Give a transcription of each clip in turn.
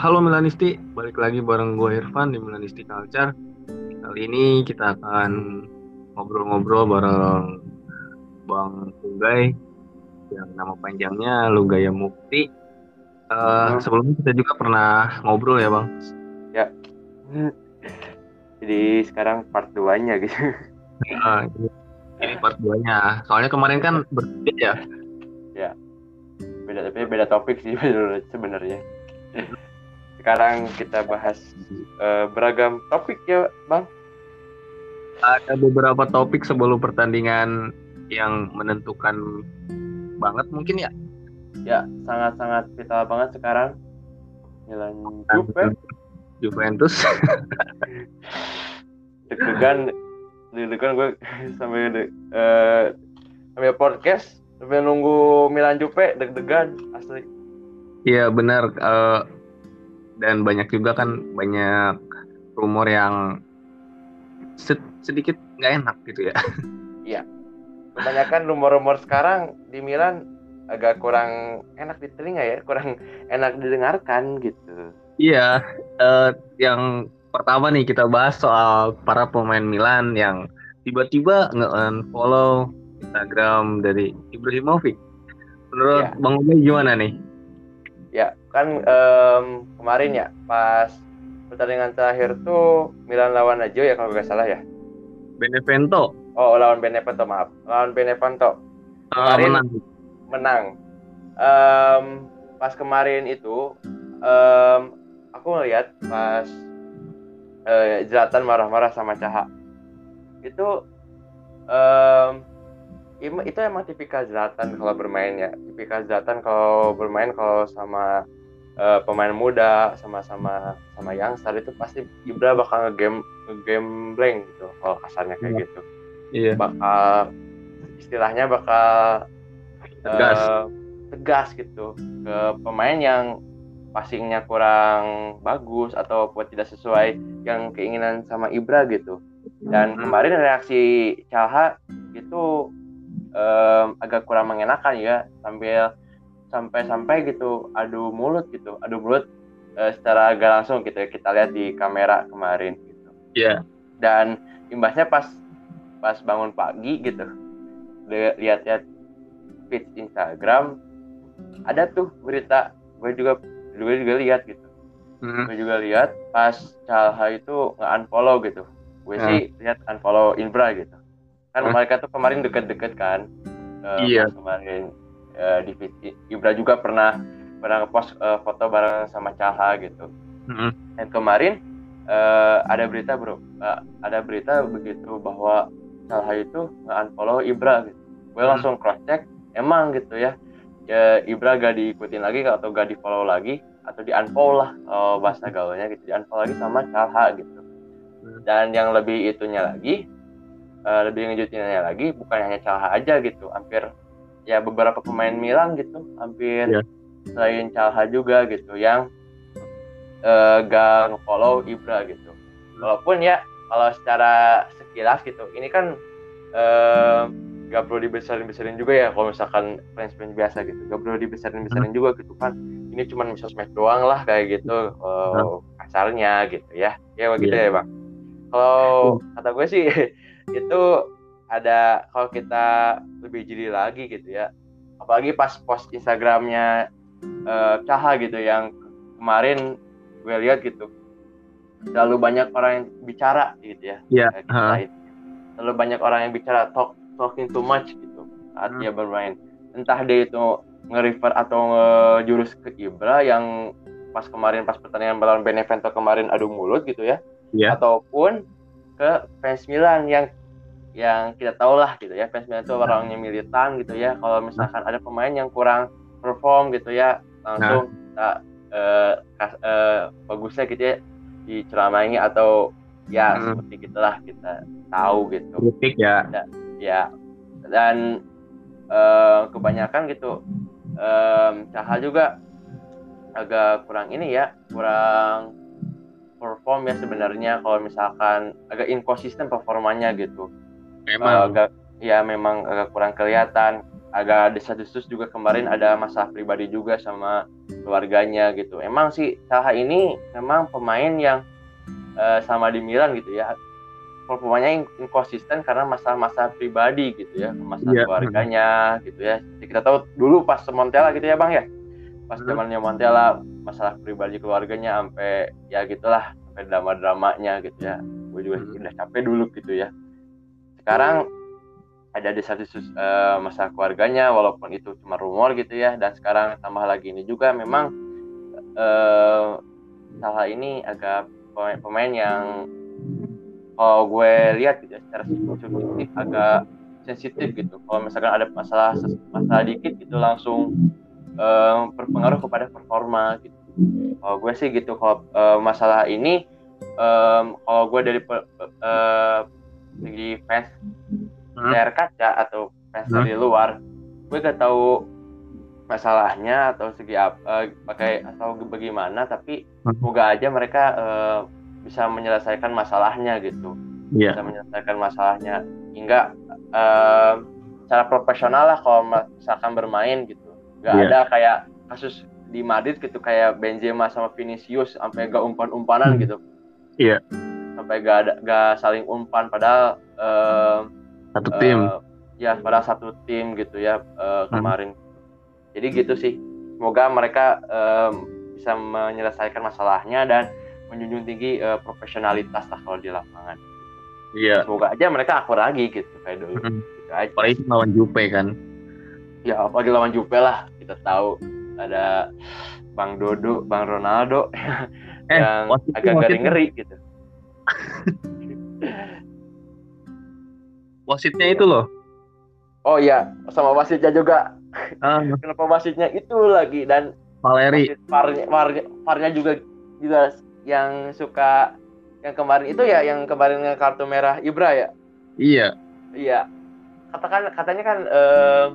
halo Milanisti, balik lagi bareng gue Irfan di Milanisti Culture. Kali ini kita akan ngobrol-ngobrol bareng Bang Lugai yang nama panjangnya Lugaya Mukti. Uh, sebelumnya kita juga pernah ngobrol ya Bang? Ya. Jadi sekarang part 2-nya gitu. Uh, ini part 2-nya. Soalnya kemarin kan berbeda ya. Ya. Beda tapi beda topik sih sebenarnya sekarang kita bahas uh, beragam topik ya bang. Ada beberapa topik sebelum pertandingan yang menentukan banget mungkin ya? Ya sangat sangat vital banget sekarang. Milan Juve. Juventus. Deg-degan deg-degan gue sampai de, uh, sampai podcast sampai nunggu Milan Juve deg-degan asli. Iya benar. Uh, dan banyak juga kan banyak rumor yang sedikit nggak enak gitu ya. Iya. Kebanyakan rumor-rumor sekarang di Milan agak kurang enak di telinga ya, kurang enak didengarkan gitu. Iya, uh, yang pertama nih kita bahas soal para pemain Milan yang tiba-tiba nge-unfollow Instagram dari Ibrahimovic. Menurut ya. Bang Umi gimana nih? Ya, kan um, kemarin ya pas pertandingan terakhir tuh Milan lawan Lazio ya kalau nggak salah ya. Benevento. Oh, lawan Benevento maaf. Lawan Benevento. Ah, kemarin uh, menang. Menang. Um, pas kemarin itu um, aku ngeliat pas uh, Zlatan marah-marah sama Caha. Itu um, itu emang tipikal Zlatan kalau bermain ya tipikal Zlatan kalau bermain kalau sama uh, pemain muda sama-sama sama youngster itu pasti Ibra bakal ngegame blank gitu kalau kasarnya kayak iya. gitu iya bakal istilahnya bakal tegas uh, tegas gitu ke pemain yang passingnya kurang bagus atau buat tidak sesuai yang keinginan sama Ibra gitu dan hmm. kemarin reaksi Calha itu um, agak kurang mengenakan ya sambil sampai-sampai gitu adu mulut gitu adu mulut uh, secara agak langsung gitu ya kita lihat di kamera kemarin gitu iya yeah. dan imbasnya pas pas bangun pagi gitu lihat-lihat feed Instagram ada tuh berita gue juga gue juga lihat gitu hmm. gue juga lihat pas Calha itu nge-unfollow gitu gue hmm. sih lihat unfollow Inbra gitu kan hmm. mereka tuh kemarin deket-deket kan uh, iya kemarin uh, di Ibra juga pernah pernah post uh, foto bareng sama Caha gitu. Hmm. dan kemarin uh, ada berita bro. Uh, ada berita begitu bahwa Caha itu unfollow Ibra gitu. Gue hmm. langsung cross check emang gitu ya ya, Ibra gak diikutin lagi atau gak di follow lagi? Atau di unfollow lah oh, bahasa gaulnya gitu. Di unfollow lagi sama Caha gitu. Hmm. dan yang lebih itunya lagi uh, lebih ngejutinnya lagi bukan hanya Calha aja gitu. Hampir ya beberapa pemain Milan gitu hampir yeah. selain Calha juga gitu yang uh, gak nge-follow Ibra gitu walaupun ya kalau secara sekilas gitu ini kan uh, gak perlu dibesarin-besarin juga ya kalau misalkan fans-fans biasa gitu gak perlu dibesarin-besarin hmm. juga gitu kan ini cuma sosmed doang lah kayak gitu uh, kasarnya gitu ya ya begitu yeah. ya bang kalau kata gue sih itu ada kalau kita lebih jeli lagi gitu ya apalagi pas post Instagramnya uh, Caha gitu yang kemarin gue lihat gitu terlalu banyak orang yang bicara gitu ya yeah. uh. terlalu banyak orang yang bicara talk talking too much gitu saat hmm. dia bermain entah dia itu nge-refer atau ngejurus ke Ibra yang pas kemarin pas pertandingan melawan Benevento kemarin adu mulut gitu ya yeah. ataupun ke fans Milan yang yang kita tahu lah gitu ya fans Milan itu nah. orangnya militan gitu ya kalau misalkan ada pemain yang kurang perform gitu ya langsung nah. kita uh, kas, uh, bagusnya gitu ya diceramain atau ya hmm. seperti gitulah kita tahu gitu kritik ya dan, ya dan uh, kebanyakan gitu um, Caha juga agak kurang ini ya kurang perform ya sebenarnya kalau misalkan agak inkonsisten performanya gitu memang uh, agak ya memang agak kurang kelihatan agak desas-desus juga kemarin ada masalah pribadi juga sama keluarganya gitu. Emang sih Salah ini memang pemain yang uh, sama di Milan gitu ya. Pemainnya inkonsisten karena masalah-masalah pribadi gitu ya, masalah yeah. keluarganya gitu ya. Jadi kita tahu dulu pas Montella gitu ya Bang ya. Pas hmm. zamannya Montella masalah pribadi keluarganya sampai ya gitulah sampai drama-dramanya gitu ya. Gue juga hmm. udah capek dulu gitu ya. Sekarang ada di satu uh, masa keluarganya walaupun itu cuma rumor gitu ya. Dan sekarang tambah lagi ini juga memang uh, salah ini agak pemain, pemain yang kalau gue lihat gitu ya, secara subjektif agak sensitif gitu. Kalau misalkan ada masalah masalah dikit gitu langsung uh, berpengaruh kepada performa gitu. Kalau gue sih gitu kalau uh, masalah ini um, kalau gue dari uh, segi fans hmm. layar kaca atau fans hmm. dari luar gue gak tahu masalahnya atau segi apa uh, pakai atau bagaimana tapi hmm. semoga aja mereka uh, bisa menyelesaikan masalahnya gitu yeah. bisa menyelesaikan masalahnya hingga uh, secara profesional lah kalau misalkan bermain gitu nggak yeah. ada kayak kasus di Madrid gitu kayak Benzema sama Vinicius sampai gak umpan-umpanan hmm. gitu iya yeah. Sampai gak ada gak saling umpan padahal uh, satu tim. uh, ya pada satu tim gitu ya uh, kemarin. Hmm. jadi gitu sih. Semoga mereka um, bisa menyelesaikan masalahnya dan menjunjung tinggi uh, profesionalitas lah kalau di lapangan. Iya. Semoga aja mereka akur lagi gitu kayak dulu. Hmm. gitu aja. apalagi lawan Jupe kan. Ya apalagi lawan Jupe lah. Kita tahu ada Bang Dodo, Bang Ronaldo. Eh, yang agak ngeri-ngeri gitu. Wasitnya itu loh. Oh iya sama wasitnya juga. Ah. kenapa wasitnya itu lagi? Dan Valeri. Farnya, farnya, farnya juga juga yang suka yang kemarin itu ya yang kemarin kartu merah Ibra ya? Iya. Iya. Katakan katanya kan eh,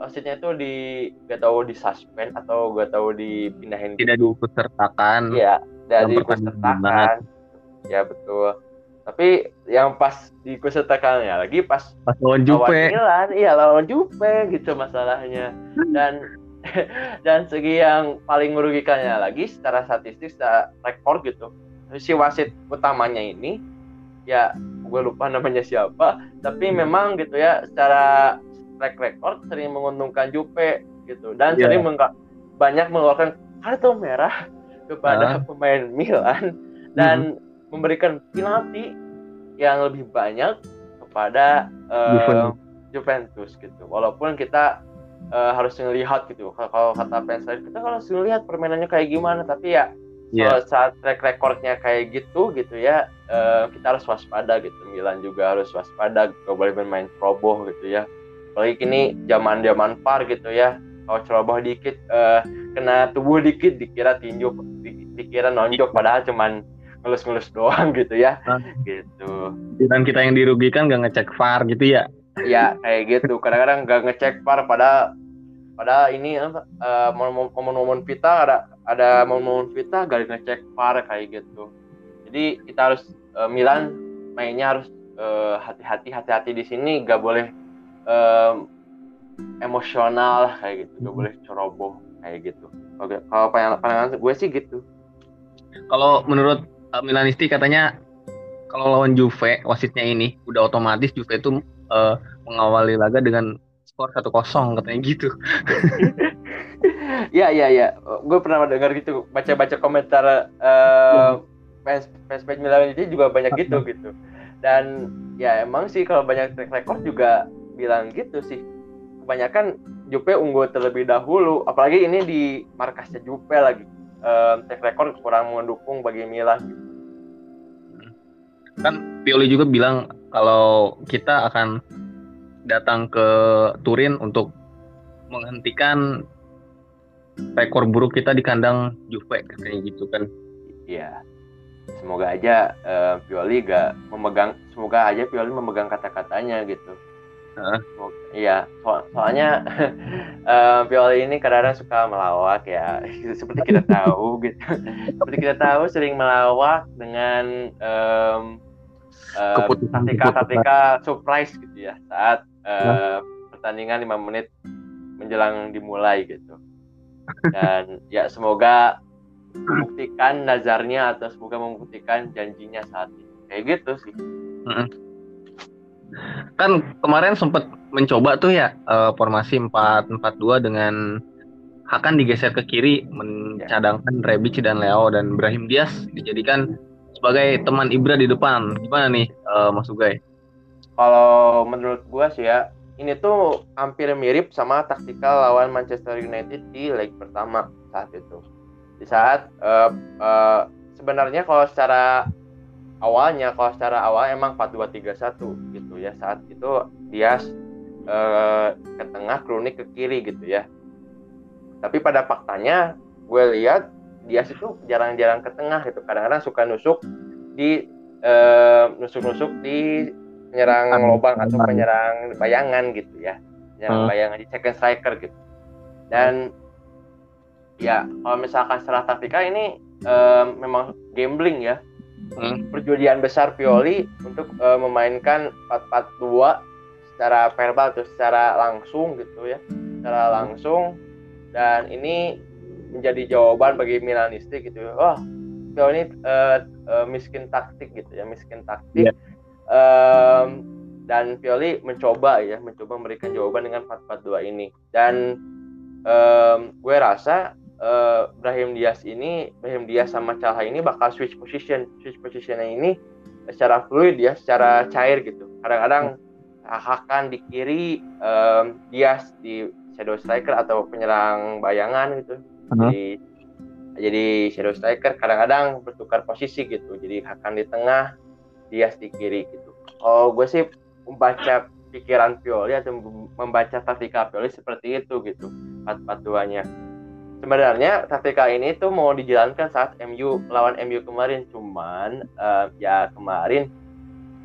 wasitnya itu di gak tahu di suspend atau gak tahu dipindahin tidak diikutsertakan iya dari diikutsertakan ya betul. Tapi yang pas diikutsertakannya lagi pas pas lawan Jupe. Milan iya lawan Jupe gitu masalahnya. Dan dan segi yang paling merugikannya lagi secara statistik secara rekor gitu si wasit utamanya ini ya gue lupa namanya siapa tapi hmm. memang gitu ya secara track record sering menguntungkan Jupe gitu. Dan yeah. sering banyak mengeluarkan kartu merah kepada uh. pemain Milan. Dan hmm memberikan penalti yang lebih banyak kepada uh, Juventus. gitu. Walaupun kita uh, harus melihat gitu. Kalau kata fans kita harus melihat permainannya kayak gimana. Tapi ya yeah. saat track recordnya kayak gitu gitu ya, uh, kita harus waspada gitu. Milan juga harus waspada. Gak boleh bermain ceroboh gitu ya. Apalagi kini zaman zaman par gitu ya. Kalau ceroboh dikit, uh, kena tubuh dikit dikira tinju, dikira nonjok padahal cuman ngelus-ngelus doang gitu ya. Hah? gitu. Dan kita yang dirugikan gak ngecek VAR gitu ya? Ya kayak gitu. Kadang-kadang gak ngecek VAR pada pada ini uh, momen-momen pita ada ada momen-momen pita gak ngecek VAR kayak gitu. Jadi kita harus uh, Milan mainnya harus uh, hati-hati hati-hati di sini. Gak boleh uh, emosional kayak gitu. Gak boleh ceroboh kayak gitu. Oke kalau pandangan gue sih gitu. Kalau menurut uh, Milanisti katanya kalau lawan Juve wasitnya ini udah otomatis Juve itu uh, mengawali laga dengan skor satu kosong katanya gitu. Iya iya iya, gue pernah dengar gitu baca-baca komentar uh, fans fans fans Milan ini juga banyak gitu gitu. Dan ya emang sih kalau banyak track record juga bilang gitu sih. Kebanyakan Juve unggul terlebih dahulu, apalagi ini di markasnya Juve lagi. Um, track record kurang mendukung bagi Milan gitu kan Pioli juga bilang kalau kita akan datang ke Turin untuk menghentikan rekor buruk kita di kandang Juve kayak gitu kan. Iya. Semoga aja uh, Pioli gak memegang semoga aja Pioli memegang kata-katanya gitu. Uh. Iya, so soalnya uh, Pioli ini kadang-kadang suka melawak ya, seperti kita tahu gitu. seperti kita tahu sering melawak dengan um, ketika ketika surprise gitu ya saat uh, pertandingan 5 menit menjelang dimulai gitu. Dan ya semoga membuktikan nazarnya atau semoga membuktikan janjinya saat ini. Kayak gitu sih. Kan kemarin sempat mencoba tuh ya uh, formasi 4-4-2 dengan akan digeser ke kiri mencadangkan Rebic dan Leo dan Brahim Diaz dijadikan sebagai teman Ibra di depan. Gimana nih uh, Mas Ugay? Kalau menurut gua sih ya, ini tuh hampir mirip sama taktikal lawan Manchester United di leg pertama saat itu. Di saat uh, uh, sebenarnya kalau secara awalnya kalau secara awal emang 4-2-3-1 gitu ya. Saat itu Diaz uh, ke tengah, Kronik ke kiri gitu ya. Tapi pada faktanya gue lihat dia itu jarang-jarang ke tengah gitu. Kadang-kadang suka nusuk di uh, nusuk-nusuk di penyerang lubang atau penyerang bayangan gitu ya. Penyerang bayangan di second striker gitu. Dan ya kalau misalkan secara taktikal ini uh, memang gambling ya hmm. perjudian besar Pioli untuk uh, memainkan 4-4-2 secara verbal atau secara langsung gitu ya secara langsung dan ini menjadi jawaban bagi Milanisti gitu wah oh, ini uh, uh, miskin taktik gitu ya miskin taktik yeah. Iya. um, dan Pioli mencoba ya mencoba memberikan jawaban dengan 4-4-2 ini dan um, gue rasa uh, Brahim Diaz ini Brahim Diaz sama Calha ini bakal switch position switch positionnya ini secara fluid ya secara cair gitu kadang-kadang akan di kiri um, Diaz di shadow striker atau penyerang bayangan gitu. Uh-huh. Jadi jadi shadow striker kadang-kadang bertukar posisi gitu. Jadi akan di tengah, dia di kiri gitu. Oh, gue sih membaca pikiran Pioli atau membaca taktika Pioli seperti itu gitu. Empat-empat Sebenarnya taktika ini tuh mau dijalankan saat MU lawan MU kemarin, cuman uh, ya kemarin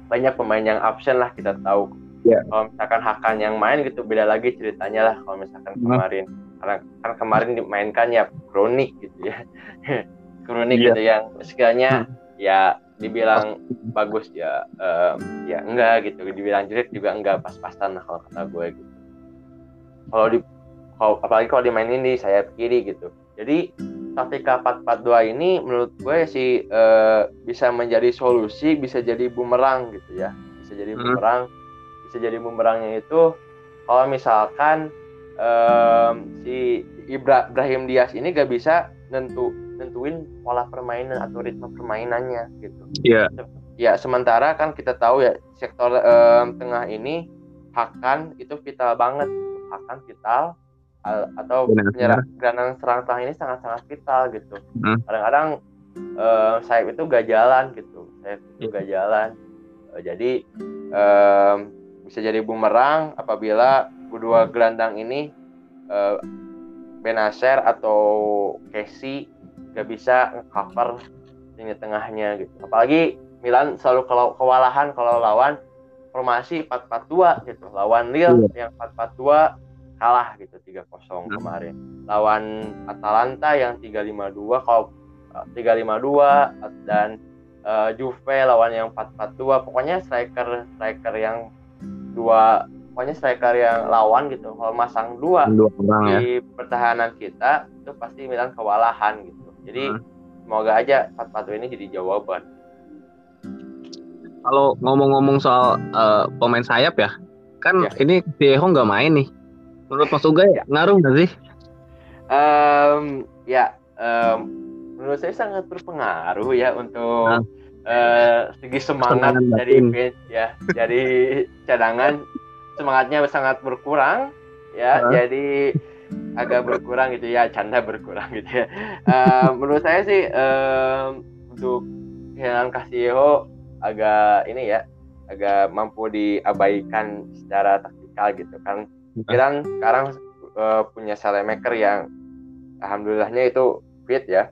banyak pemain yang absen lah kita tahu yeah. kalau misalkan Hakan yang main gitu beda lagi ceritanya lah kalau misalkan hmm. kemarin karena kan kemarin dimainkan ya kronik gitu ya kronik yeah. gitu yang sekiranya hmm. ya dibilang bagus ya um, ya enggak gitu dibilang jelek juga enggak pas-pasan lah kalau kata gue gitu kalau di kalau, apalagi kalau dimainin di sayap kiri gitu jadi taktika 442 ini menurut gue sih uh, bisa menjadi solusi bisa jadi bumerang gitu ya bisa jadi hmm. bumerang bisa jadi bumerangnya itu kalau misalkan um, si Ibra, Ibrahim Diaz ini gak bisa nentu nentuin pola permainan atau ritme permainannya gitu. Iya. Yeah. Ya sementara kan kita tahu ya sektor um, tengah ini Hakan itu vital banget. Hakan vital atau penyerang gelandang serang tengah ini sangat-sangat vital gitu. Hmm. Kadang-kadang um, sayap itu gak jalan gitu. Sayap itu gak jalan. Uh, jadi um, bisa jadi bumerang apabila kedua gelandang ini uh, Benacer atau Casey gak bisa cover ini tengahnya gitu. Apalagi Milan selalu kalau kewalahan kalau lawan formasi 4-4-2 gitu. Lawan Lille yeah. yang 4-4-2 kalah gitu 3-0 hmm. kemarin. Lawan Atalanta yang 3-5-2 kalau 3-5-2 eh, dan uh, Juve lawan yang 4-4-2 pokoknya striker striker yang dua pokoknya striker yang lawan gitu kalau masang dua, dua orang, di ya. pertahanan kita itu pasti Milan kewalahan gitu jadi hmm. semoga aja 4-4 ini jadi jawaban kalau ngomong-ngomong soal uh, pemain sayap ya kan ya. ini Diego nggak main nih menurut Mas Uga ya ngaruh nggak sih? Um, ya um, menurut saya sangat berpengaruh ya untuk nah. uh, segi semangat dari bench ya. Jadi cadangan semangatnya sangat berkurang ya. Huh? jadi agak berkurang gitu ya canda berkurang gitu ya. Uh, menurut saya sih uh, untuk kehilangan Casio agak ini ya agak mampu diabaikan secara taktikal gitu kan Milan sekarang uh, punya Salemaker yang alhamdulillahnya itu fit ya.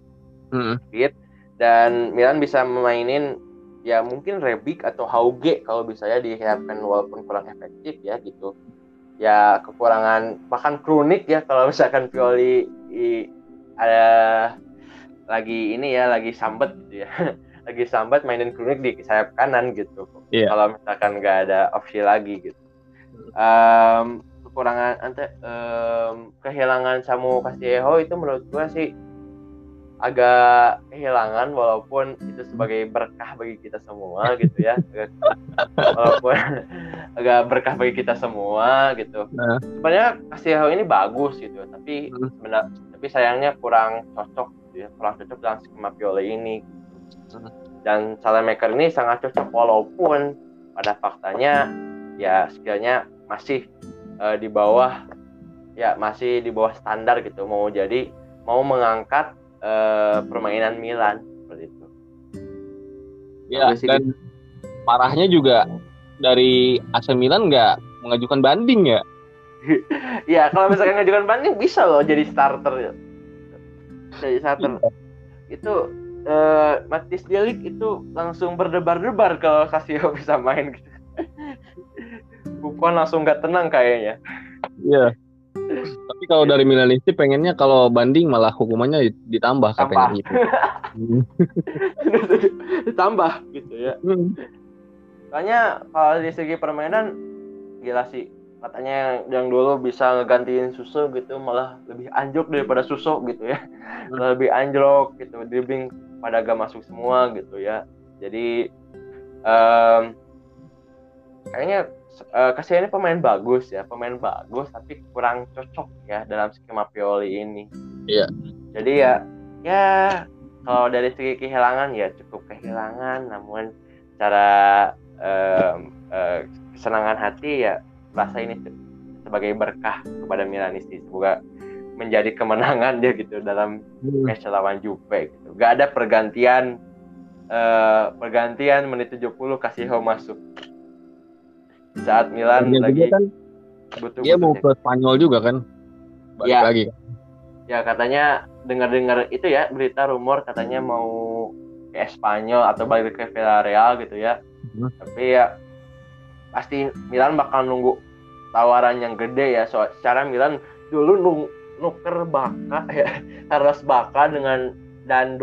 Hmm. fit. Dan Milan bisa memainin ya mungkin Rebic atau Hauge kalau bisa ya dihadapkan walaupun kurang efektif ya gitu. Ya kekurangan bahkan kronik ya kalau misalkan Pioli i, ada lagi ini ya lagi sambat gitu ya. Lagi sambat mainin kronik di sayap kanan gitu. Yeah. kalau misalkan nggak ada opsi lagi gitu. Um, kekurangan ante um, kehilangan Samu Kastillejo itu menurut gue sih agak kehilangan walaupun itu sebagai berkah bagi kita semua gitu ya walaupun agak berkah bagi kita semua gitu nah. sebenarnya Kastillejo ini bagus gitu tapi hmm. sebenarnya tapi sayangnya kurang cocok gitu ya kurang cocok dengan skema Pioli ini hmm. dan Salamaker ini sangat cocok walaupun pada faktanya ya skillnya masih uh, di bawah ya masih di bawah standar gitu mau jadi mau mengangkat uh, permainan Milan seperti itu. Ya dan parahnya juga dari AC Milan nggak mengajukan banding ya. ya kalau misalkan mengajukan banding bisa loh jadi starter ya. Jadi starter. Iya. Itu uh, Matis Delik itu langsung berdebar-debar kalau Casio bisa main gitu. Bukan langsung nggak tenang kayaknya. Iya. Tapi kalau dari Milanisti pengennya kalau banding malah hukumannya ditambah katanya gitu. ditambah gitu ya. Hmm. Soalnya kalau di segi permainan gila sih katanya yang, yang dulu bisa ngegantiin susu gitu malah lebih anjlok daripada susu gitu ya hmm. lebih anjlok gitu dribbling pada gak masuk semua gitu ya jadi um, kayaknya uh, ini pemain bagus ya, pemain bagus tapi kurang cocok ya dalam skema Pioli ini. Iya. Jadi ya ya kalau dari segi kehilangan ya cukup kehilangan, namun cara uh, uh, kesenangan hati ya rasa ini sebagai berkah kepada Milanisti. Semoga menjadi kemenangan dia gitu dalam hmm. match lawan Juve gitu. Gak ada pergantian uh, pergantian menit 70 kasih masuk saat Milan lagi kan butuh dia mau ke Spanyol juga kan? Balik ya. lagi ya katanya dengar-dengar itu ya berita rumor katanya mau ke Spanyol atau balik ke Villarreal gitu ya. Hmm. tapi ya pasti Milan bakal nunggu tawaran yang gede ya. So secara Milan dulu nung, nuker Baka ya Carlos Baka dengan dan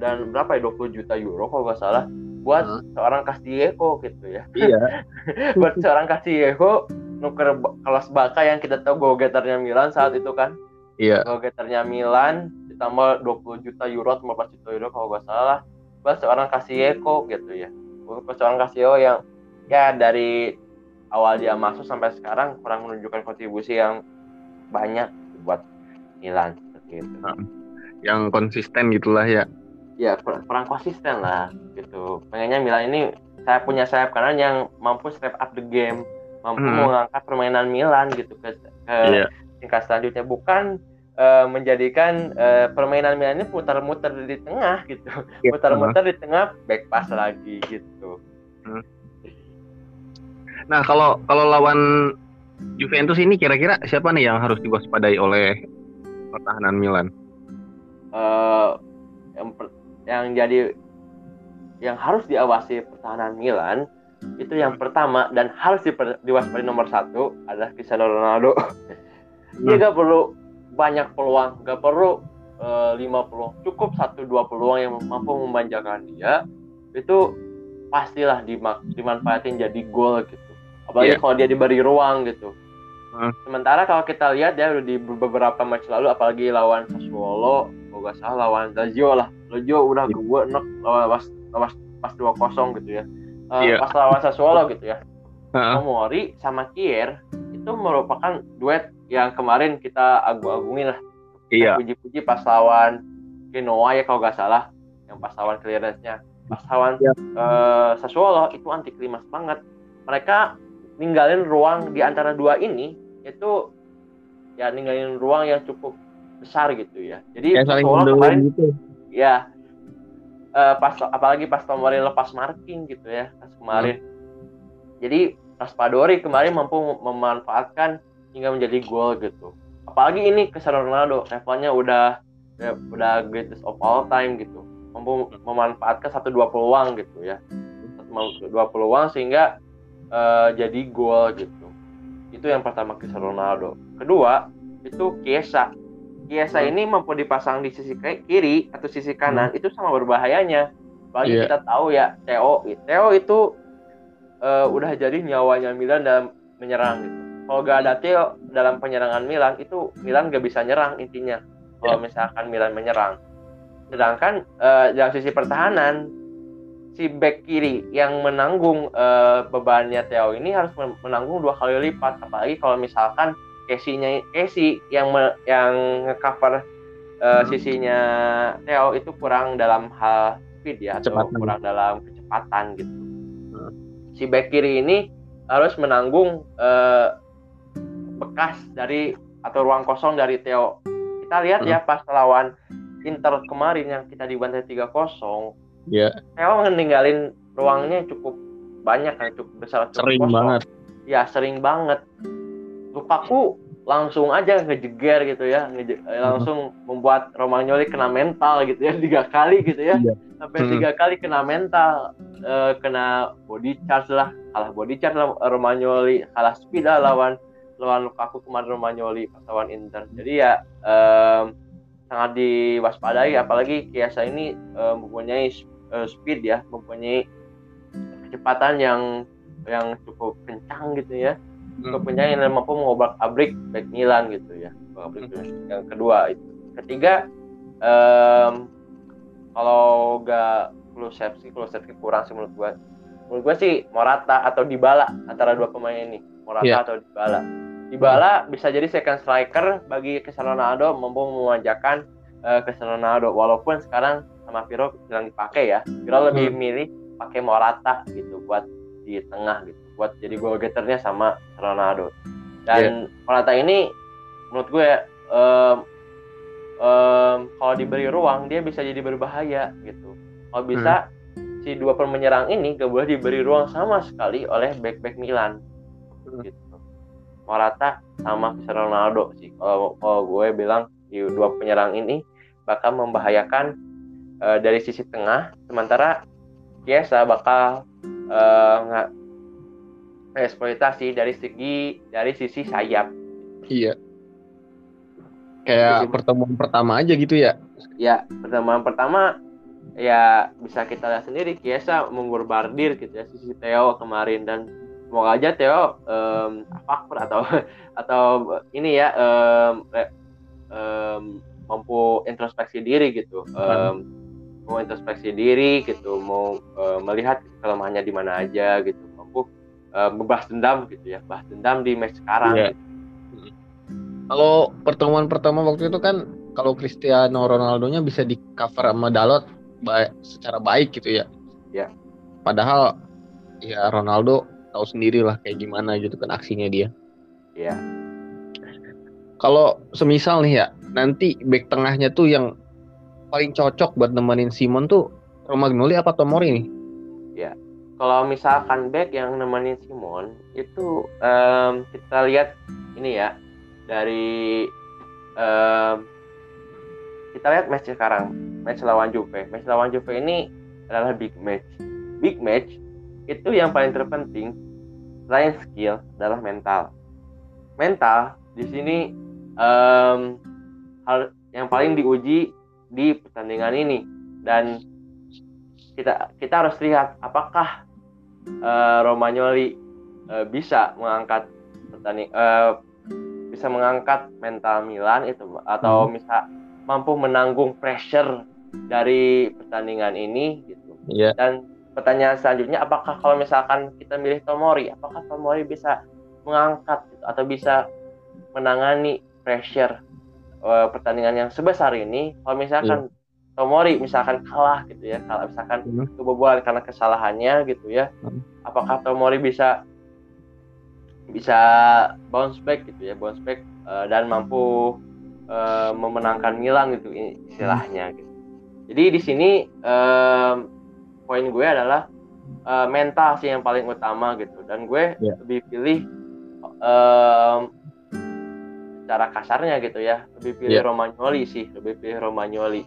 dan berapa ya 20 juta euro kalau nggak salah buat hmm. seorang Castillejo gitu ya. Iya. buat seorang Castillejo nuker kelas Baka yang kita tahu go getternya Milan saat itu kan. Iya. Go getternya Milan ditambah 20 juta euro atau 15 juta euro kalau nggak salah buat seorang Castillejo gitu ya. Buat seorang Castillejo yang ya dari awal dia masuk sampai sekarang kurang menunjukkan kontribusi yang banyak buat Milan seperti itu. Yang konsisten gitulah ya ya kurang konsisten lah gitu pengennya Milan ini saya punya sayap kanan yang mampu step up the game mampu hmm. mengangkat permainan Milan gitu ke, ke yeah. tingkat selanjutnya bukan uh, menjadikan uh, permainan Milan ini putar-mutar di tengah gitu yeah. putar-mutar di tengah back pass lagi gitu hmm. nah kalau kalau lawan Juventus ini kira-kira siapa nih yang harus diwaspadai oleh pertahanan Milan? Uh, yang yang jadi yang harus diawasi pertahanan Milan itu yang pertama dan harus diwaspadai nomor satu adalah Cristiano Ronaldo. Dia hmm. gak perlu banyak peluang, gak perlu uh, lima peluang, cukup satu dua peluang yang mampu memanjakan dia itu pastilah dimanfaatin jadi gol gitu. Apalagi yeah. kalau dia diberi ruang gitu. Hmm. Sementara kalau kita lihat ya di beberapa match lalu, apalagi lawan Sassuolo, gak salah lawan Lazio lah, Lojo udah iya. gue enak lawan pas pas pas dua kosong gitu ya uh, yeah. pas lawan Sassuolo gitu ya uh-huh. Sama Kier itu merupakan duet yang kemarin kita agung-agungin lah iya. puji-puji pas lawan Genoa ya kalau gak salah yang pas lawan clearance-nya pas lawan yeah. uh, Sassuolo itu anti klimaks banget mereka ninggalin ruang di antara dua ini itu ya ninggalin ruang yang cukup besar gitu ya. Jadi ya, Sassuolo kemarin gitu. Ya uh, pas apalagi pas Tomori lepas marking gitu ya pas kemarin. Hmm. jadi Raspadori kemarin mampu memanfaatkan hingga menjadi gol gitu. Apalagi ini Cristiano Ronaldo levelnya udah ya, udah greatest of all time gitu. Mampu memanfaatkan satu dua peluang gitu ya. Satu dua peluang sehingga uh, jadi gol gitu. Itu yang pertama Cristiano Ronaldo. Kedua itu Kiesa Kiesa hmm. ini mampu dipasang di sisi kiri atau sisi kanan hmm. itu sama berbahayanya. Apalagi yeah. kita tahu ya Theo, Theo itu uh, udah jadi nyawanya Milan dalam menyerang gitu. kalau gak ada Theo dalam penyerangan Milan itu Milan gak bisa nyerang intinya kalau Ya. misalkan Milan menyerang sedangkan eh, dalam sisi pertahanan si back kiri yang menanggung eh, bebannya Theo ini harus men- menanggung dua kali lipat apalagi kalau misalkan Casey-nya Casey yang me- yang ngecover eh, Hmm. sisinya Theo itu kurang dalam hal speed ya atau kurang dalam kecepatan gitu Hmm. si back kiri ini harus menanggung eh, bekas dari atau ruang kosong dari Theo kita lihat Hmm. ya pas lawan Inter kemarin yang kita dibantai 3-0 Iya. Theo ninggalin ruangnya cukup banyak kan cukup besar cukup Sering kosong. banget. ya sering banget Lukaku langsung aja ngejeger gitu ya. Ngeje- eh, langsung membuat Romagnoli kena mental gitu ya. Tiga kali gitu ya. Iya. sampai Hmm. tiga kali kena mental eh, kena body charge lah. Kalah body charge lah Romagnoli kalah speed lah lawan lawan Lukaku kemarin Romagnoli pas lawan Inter. Jadi ya em, sangat diwaspadai. Apalagi Kiasa ini eh, mempunyai speed ya. Mempunyai kecepatan yang yang cukup kencang gitu ya cukup kencang yang mampu mengobrak abrik back Milan gitu ya abrik yang kedua itu. Ketiga em, kalau gak Kulusevski Kulusevski kurang sih menurut gua. Menurut gua sih Morata atau Dybala antara dua pemain ini. Morata Iya. atau Dybala. Dybala bisa jadi second striker bagi Cristiano Ronaldo mampu memanjakan eh, Cristiano Ronaldo. Walaupun sekarang sama Piro bilang dipakai ya. Piro lebih Hmm. milih pakai Morata gitu buat di tengah gitu buat jadi goal getternya sama Ronaldo. Dan Morata ini menurut gue em, em, kalau diberi ruang dia bisa jadi berbahaya gitu. Kalau bisa si dua pemenyerang ini gak boleh diberi ruang sama sekali oleh back back Milan Hmm. gitu. Morata sama Cristiano Ronaldo sih. Kalau kalau gue bilang di dua penyerang ini bakal membahayakan eh, dari sisi tengah sementara Kiesa bakal nggak eksploitasi dari segi dari sisi sayap. Iya. Kayak Sisi- pertemuan pertama aja gitu ya. ya pertemuan pertama ya bisa kita lihat sendiri. Kiesa mengorbardir gitu ya sisi Theo kemarin. Dan semoga aja Theo em, faktor atau atau ini ya re- em, mampu introspeksi diri gitu. Em, mau introspeksi diri gitu mau eh, melihat kelemahannya di mana aja gitu eh, ngebahas dendam gitu ya bahas dendam di match sekarang Iya. gitu. Kalau pertemuan pertama waktu itu kan kalau Cristiano Ronaldo-nya bisa di cover sama Dalot ba- secara baik gitu ya. Iya. Padahal ya Ronaldo tahu sendiri lah kayak gimana gitu kan aksinya dia. Iya. Kalau semisal nih ya, nanti back tengahnya tuh yang paling cocok buat nemenin Simon tuh Romagnoli apa Tomori nih? Kalau misalkan back yang nemenin Simon itu em, kita lihat ini ya dari em, kita lihat match sekarang match lawan Juve. Match lawan Juve ini adalah big match. Big match itu yang paling terpenting selain skill adalah mental. Mental di sini em, hal yang paling diuji di pertandingan ini. Dan kita kita harus lihat apakah eh, Romagnoli eh, bisa mengangkat pertanding eh, bisa mengangkat mental Milan itu atau bisa mampu menanggung pressure dari pertandingan ini gitu. Iya. dan pertanyaan selanjutnya apakah kalau misalkan kita milih Tomori apakah Tomori bisa mengangkat gitu, atau bisa menangani pressure eh, pertandingan yang sebesar ini? Kalau misalkan Tomori misalkan kalah gitu ya kalah misalkan Hmm. kebobolan karena kesalahannya gitu ya Hmm. apakah Tomori bisa bisa bounce back gitu ya bounce back eh, dan mampu eh, memenangkan Milan gitu istilahnya gitu jadi di sini em, poin gue adalah eh, mental sih yang paling utama gitu dan gue Ya. lebih pilih em, secara kasarnya gitu ya lebih pilih Ya. Romagnoli sih lebih pilih Romagnoli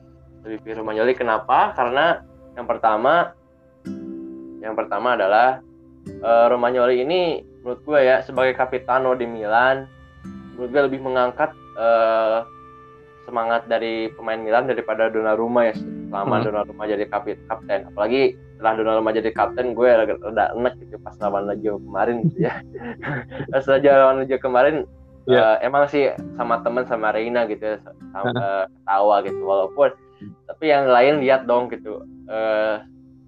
lebih pilih Romagnoli kenapa? Karena yang pertama yang pertama adalah eh, Romagnoli ini menurut gue ya sebagai kapitano di Milan menurut gue lebih mengangkat eh, semangat dari pemain Milan daripada Donnarumma ya selama Hmm. Donnarumma jadi kapit kapten. Apalagi setelah Donnarumma jadi kapten gue rada enak gitu pas lawan Lazio kemarin gitu ya. Pas lawan Lazio kemarin yeah. uh, emang sih sama temen sama Reina gitu ya sama uh, ketawa gitu. Walaupun tapi yang lain lihat dong gitu uh,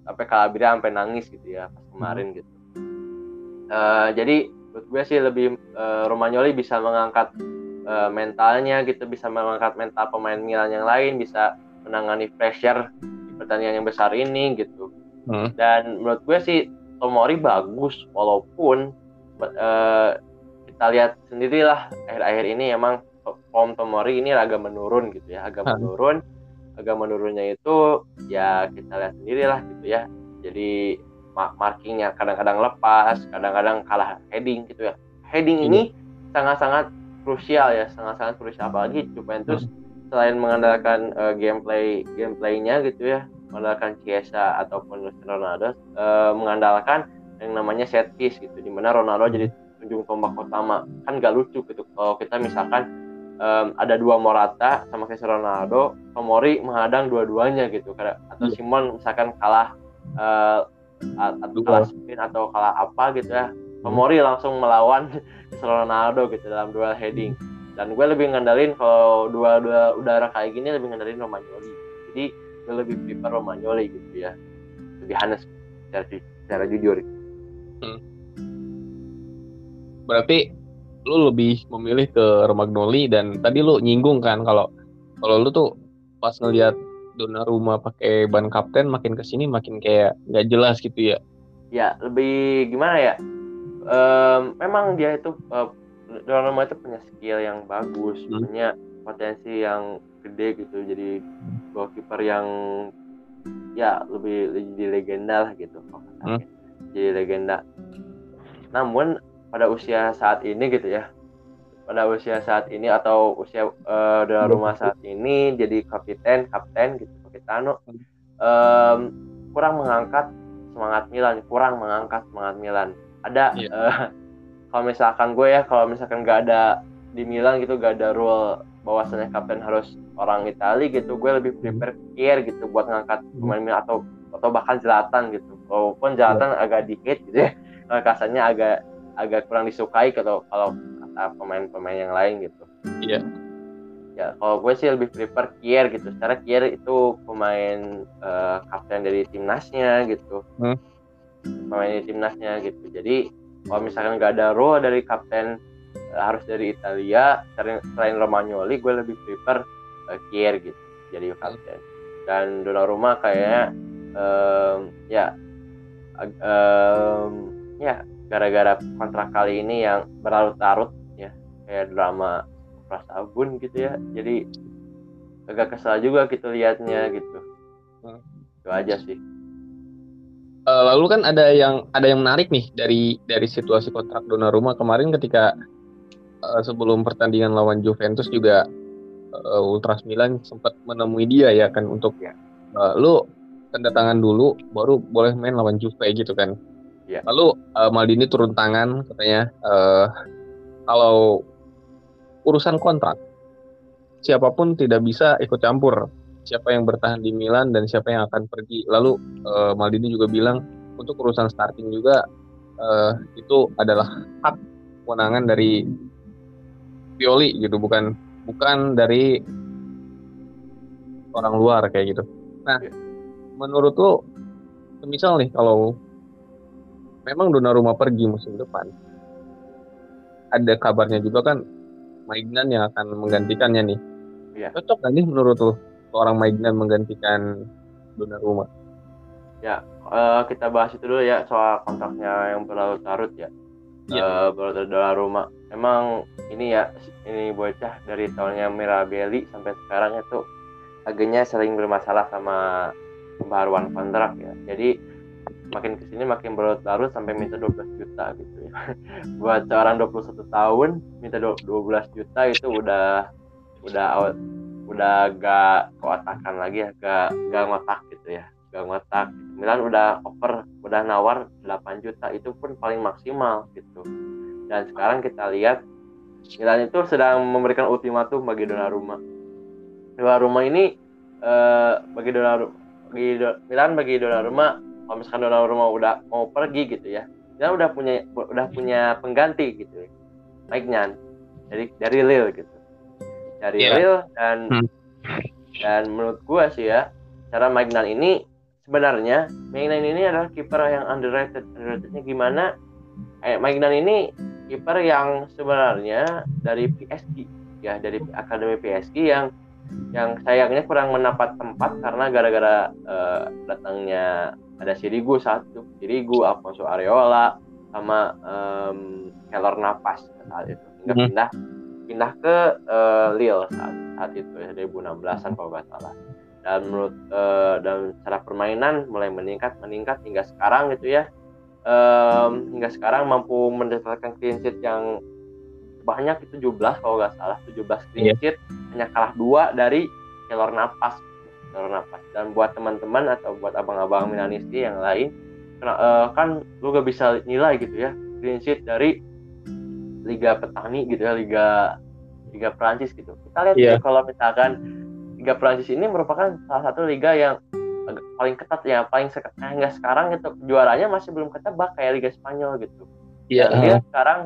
sampai Calabria sampai nangis gitu ya pas kemarin hmm. gitu uh, jadi menurut gue sih lebih uh, Romagnoli bisa mengangkat uh, mentalnya gitu bisa mengangkat mental pemain Milan yang lain bisa menangani pressure di pertandingan yang besar ini gitu hmm. dan menurut gue sih Tomori bagus walaupun uh, kita lihat sendirilah akhir-akhir ini emang form Tomori ini agak menurun gitu ya agak hmm. menurun agak menurunnya itu ya kita lihat sendirilah gitu ya. Jadi markingnya kadang-kadang lepas kadang-kadang kalah heading gitu ya. Heading ini iya. sangat-sangat krusial ya sangat-sangat krusial. Apalagi Juventus hmm. selain mengandalkan uh, gameplay gameplaynya gitu ya mengandalkan Chiesa ataupun Ronaldo uh, mengandalkan yang namanya set piece gitu di mana Ronaldo jadi ujung tombak utama. Kan gak lucu gitu kalau kita misalkan um, ada dua Morata sama Cristiano Ronaldo. Tomori menghadang dua-duanya gitu. Atau iya. Simon misalkan kalah uh, atau kalah spin atau kalah apa gitu ya. Tomori langsung melawan Cristiano Ronaldo gitu dalam duel heading. Dan gue lebih ngandelin kalau dua dua udara kayak gini lebih ngandelin Romagnoli. Jadi gue lebih prefer Romagnoli gitu ya. Lebih honest secara, secara jujur. Hmm. berarti lu lebih memilih ke Romagnoli dan tadi lu nyinggung kan kalau kalau lu tuh pas ngelihat Donnarumma pakai ban kapten makin ke sini makin kayak nggak jelas gitu ya? Ya lebih gimana ya? Um, memang dia itu uh, Donnarumma itu punya skill yang bagus hmm. punya potensi yang gede gitu. Jadi goalkeeper yang ya lebih jadi legenda lah gitu hmm. jadi legenda. Namun pada usia saat ini gitu ya pada usia saat ini atau usia uh, dalam rumah saat ini jadi kapten kapten gitu Capitano um, kurang mengangkat semangat Milan kurang mengangkat semangat Milan ada yeah. Iya. uh, kalau misalkan gue ya kalau misalkan gak ada di Milan gitu gak ada rule bahwasannya kapten harus orang Italia gitu gue lebih prefer Kier gitu buat ngangkat hmm. pemain Milan atau atau bahkan Jelatan gitu walaupun Jelatan yeah. agak dikit gitu ya kasarnya agak agak kurang disukai kalau kalau kata pemain-pemain yang lain gitu. Iya. Ya kalau gue sih lebih prefer Kier gitu. Secara Kier itu pemain uh, kapten dari timnasnya gitu. Hmm. Pemain dari timnasnya gitu. Jadi kalau misalkan nggak ada role dari kapten uh, harus dari Italia selain, selain Romagnoli gue lebih prefer uh, Kier gitu jadi kapten. Dan Donnarumma kayaknya um, ya um, ya gara-gara kontrak kali ini yang berlarut-larut ya. Kayak drama Prasabun gitu ya. Jadi agak kesal juga gitu liatnya gitu. Hmm. itu aja sih. Uh, lalu kan ada yang ada yang menarik nih dari dari situasi kontrak Donnarumma kemarin ketika uh, sebelum pertandingan lawan Juventus juga uh, Ultras Milan sempat menemui dia ya kan untuk ya. uh, lu tanda tangan dulu baru boleh main lawan Juve gitu kan Yeah. Lalu uh, Maldini turun tangan katanya uh, kalau urusan kontrak siapa pun tidak bisa ikut campur siapa yang bertahan di Milan dan siapa yang akan pergi. Lalu uh, Maldini juga bilang untuk urusan starting juga uh, itu adalah hak kewenangan dari Pioli gitu bukan bukan dari orang luar kayak gitu. Nah, yeah. menurut lo, misal nih kalau memang Donnarumma pergi musim depan. Ada kabarnya juga kan Maignan yang akan menggantikannya nih. Ya. cocok gak nih menurut lo orang Maignan menggantikan Donnarumma ya uh, kita bahas itu dulu ya soal kontraknya yang berlarut-larut ya, ya. Uh, Donnarumma emang ini ya ini bocah dari tahunnya Mirabelli sampai sekarang itu agaknya sering bermasalah sama pembaruan kontrak ya. Jadi makin ke sini makin berlarut-larut sampai minta 12 juta gitu ya. Buat seorang 21 tahun minta 12 juta itu udah udah out, udah gak kotakan lagi ya gak gak ngotak gitu ya gak ngotak. Milan udah over udah nawar 8 juta itu pun paling maksimal gitu. Dan sekarang kita lihat Milan itu sedang memberikan ultimatum bagi Donnarumma Donnarumma ini eh, bagi Donnarumma bagi Milan bagi Donnarumma kalau misalkan Donnarumma udah mau pergi gitu ya dia udah punya udah punya pengganti gitu ya. Mike Nyan dari dari Lille gitu dari Iya. Lille dan Hmm. dan menurut gua sih ya cara Mike Nyan ini sebenarnya Mike Nyan ini adalah kiper yang underrated underratednya gimana eh, Mike Nyan ini kiper yang sebenarnya dari PSG ya dari akademi PSG yang yang sayangnya kurang mendapat tempat karena gara-gara eh, datangnya ada Sirigu satu Sirigu Alfonso Areola sama em, Keylor Navas saat itu hingga Mhm. pindah pindah ke eh, Lille saat, saat itu ya 2016an kalau nggak salah dan menurut eh, dan cara permainan mulai meningkat meningkat hingga sekarang gitu ya Em, hingga sekarang mampu mendapatkan clean sheet yang banyak itu 17 kalau nggak salah 17 clean Iya. sheet hanya kalah dua dari Keylor Navas Keylor Navas dan buat teman-teman atau buat abang-abang Milanisti yang lain kena- eh, kan lu gak bisa nilai gitu ya clean sheet dari Liga Petani gitu ya Liga Liga Prancis gitu kita lihat Iya. ya kalau misalkan Liga Prancis ini merupakan salah satu liga yang paling ketat ya paling seketat hingga sekarang gitu juaranya masih belum ketebak kayak Liga Spanyol gitu Iya. dan dia sekarang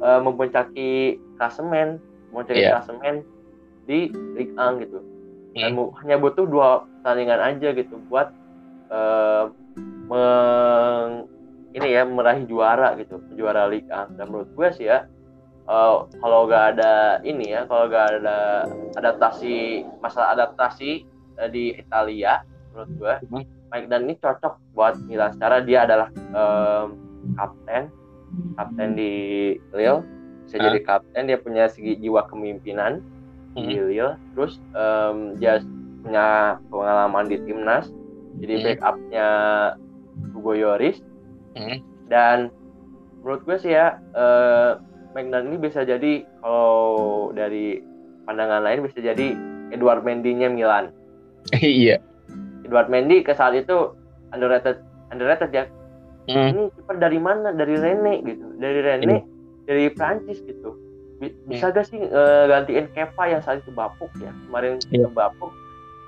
eh, mempuncaki klasemen mempuncaki Iya. klasemen di Ligue 1 gitu dan Hmm. hanya butuh dua pertandingan aja gitu buat eh, meng- ini ya meraih juara gitu juara Ligue 1 dan menurut gue sih ya eh, kalau gak ada ini ya kalau gak ada adaptasi masalah adaptasi eh, di Italia menurut gue Hmm. Mike Dan ini cocok buat Milan secara dia adalah em, kapten kapten di Lille bisa jadi kapten dia punya segi jiwa kepemimpinan di Hmm. Lille terus em, dia punya pengalaman di timnas jadi Hmm. backupnya Hugo Lloris Hmm. dan menurut gue sih ya eh Magnan ini bisa jadi kalau dari pandangan lain bisa jadi Edward Mendy-nya Milan Iya. Edward Mendy ke saat itu underrated underrated ya Hmm. ini kiper dari mana dari Rene gitu dari Rene dari Prancis gitu bisa gak sih eh, gantiin Kepa yang saat itu bapuk ya kemarin Iya. bapuk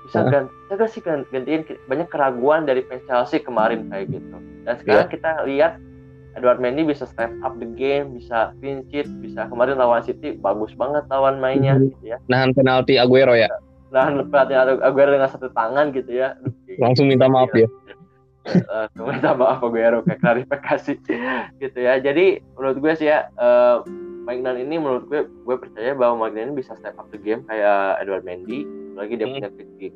bisa Heeh. ganti bisa gak sih gan- gantiin banyak keraguan dari fans Chelsea kemarin kayak gitu dan sekarang kita lihat Edward Mendy bisa step up the game bisa clean sheet bisa kemarin lawan City bagus banget lawan mainnya Mhm. gitu ya Nahan penalti Aguero ya. nah pelatih Aguero dengan satu tangan gitu ya Aduh, Langsung minta maaf dia. Eh, minta maaf Aguero kayak klarifikasi gitu ya jadi menurut gue sih ya eh Magnan ini menurut gue gue percaya bahwa Magnan ini bisa step up the game kayak Edward Mendy lagi dia Hmm. punya segi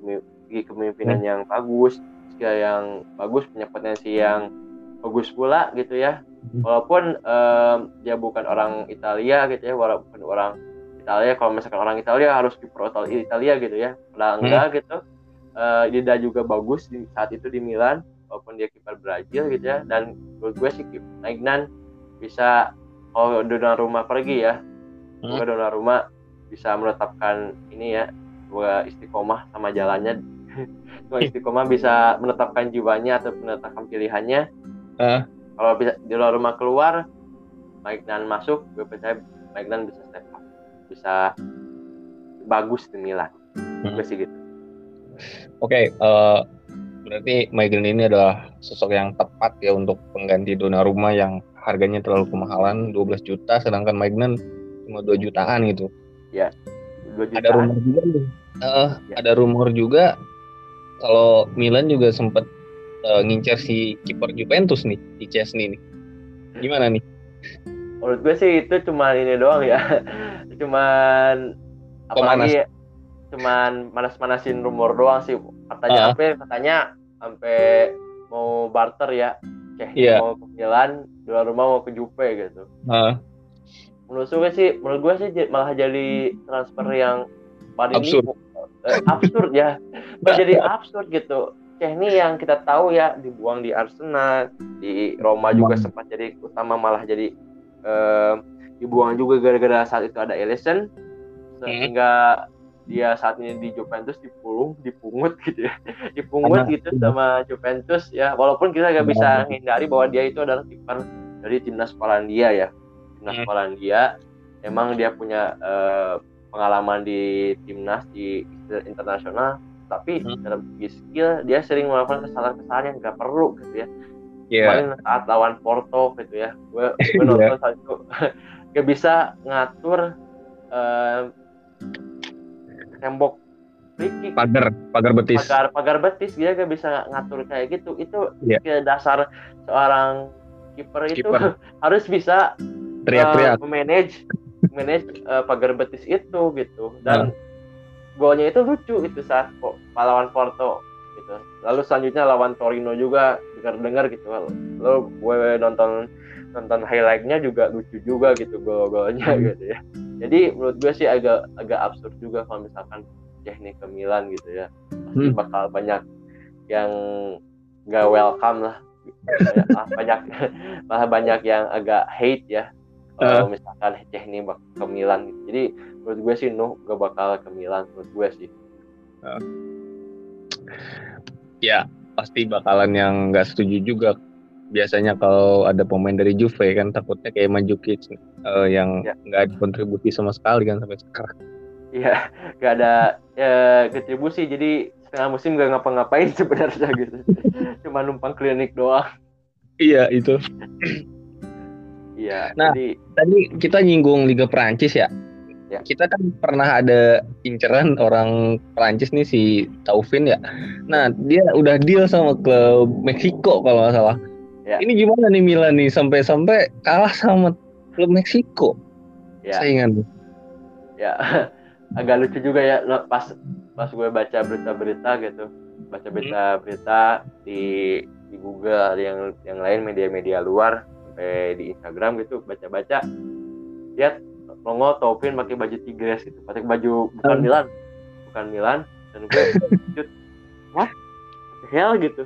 kepemimpinan yang bagus skill yang bagus punya potensi yang bagus pula gitu ya Hmm. walaupun em, dia bukan orang Italia gitu ya walaupun orang Italia kalau misalkan orang Italia harus di pro Italia gitu ya padahal Hmm. enggak gitu Eh dia juga bagus di saat itu di Milan walaupun dia kiper Brazil gitu ya dan menurut gue sih Magnan bisa kalau Donnarumma pergi ya Hmm. semoga Donnarumma bisa menetapkan ini ya semoga istiqomah sama jalannya semoga istiqomah bisa menetapkan jiwanya atau menetapkan pilihannya Ah. kalau bisa Donnarumma keluar Magnan masuk gue percaya Magnan bisa step up bisa bagus di Milan Hmm. gue sih gitu Oke, eh, berarti Maignan ini adalah sosok yang tepat ya untuk pengganti Donnarumma yang harganya terlalu kemahalan 12 juta sedangkan Maignan cuma 2 jutaan gitu. dua Ada jutaan. rumor juga nih. eh, Ya. ada rumor juga kalau Milan juga sempat eh, ngincer si kiper Juventus nih, di Chesney nih. Gimana nih? menurut gue sih itu cuman ini doang ya cuman apalagi cuman manas-manasin rumor doang sih katanya apa ya? katanya sampai mau barter ya kayak Iya. mau ke Milan dua rumah mau ke Juve gitu. Eh, menurut gue sih menurut gue sih malah jadi transfer yang paling Absurd. eh, absurd ya. Malah jadi absurd gitu. Ceh ini yang kita tahu ya dibuang di Arsenal di Roma juga sempat jadi utama malah jadi eh, dibuang juga gara-gara saat itu ada Ellison sehingga dia saat ini di Juventus dipulung dipungut gitu ya dipungut Karena- gitu sama Juventus ya walaupun kita nggak bisa Karena- hindari bahwa dia itu adalah kiper dari timnas Polandia ya timnas Hmm. Polandia emang dia punya eh, pengalaman di timnas di internasional tapi Hmm. dalam segi skill dia sering melakukan kesalahan-kesalahan yang nggak perlu gitu ya Iya. kemarin saat lawan Porto gitu ya gue gue Iya. nonton saat itu gak bisa ngatur eh, tembok kick Pagar, pagar betis. pagar pagar betis dia gak bisa ngatur kayak gitu itu Iya. ke dasar seorang kiper itu harus bisa Teriak-teriak. uh, manage manage uh, pagar betis itu gitu dan golnya itu lucu itu saat lawan Porto gitu lalu selanjutnya lawan Torino juga dengar-dengar gitu lalu gue nonton nonton highlightnya juga lucu juga gitu gol-golnya Hmm. gitu ya jadi menurut gue sih agak agak absurd juga kalau misalkan teknik ke Milan gitu ya pasti Hmm. bakal banyak yang nggak welcome lah banyak, ah, banyak malah banyak yang agak hate ya kalau misalkan Cehni ke Milan gitu. Jadi menurut gue sih Nuh gak bakal ke Milan menurut gue sih. Ya, pasti bakalan yang nggak setuju juga. Biasanya kalau ada pemain dari Juve kan takutnya kayak Mandzukic eh, yang Ya. nggak ada kontribusi sama sekali kan sampai sekarang. Iya, gak ada ya, kontribusi jadi setengah musim gak ngapa-ngapain sebenarnya gitu. Cuma numpang klinik doang. Iya itu. Iya, Nah. jadi Tadi kita nyinggung Liga Prancis ya. Ya. Kita kan pernah ada inceran orang Prancis nih si Taufin ya. Nah dia udah deal sama klub Meksiko kalau nggak salah. Ya. Ini gimana nih Milan nih sampai-sampai kalah sama klub Meksiko. Ya. Saingan. ya agak lucu juga ya pas pas gue baca berita-berita gitu baca berita-berita di di Google yang yang lain media-media luar sampai di Instagram gitu baca-baca lihat nongol Taufin pakai baju Tigres gitu pakai baju bukan Hmm. Milan bukan Milan dan gue lanjut the hell? gitu.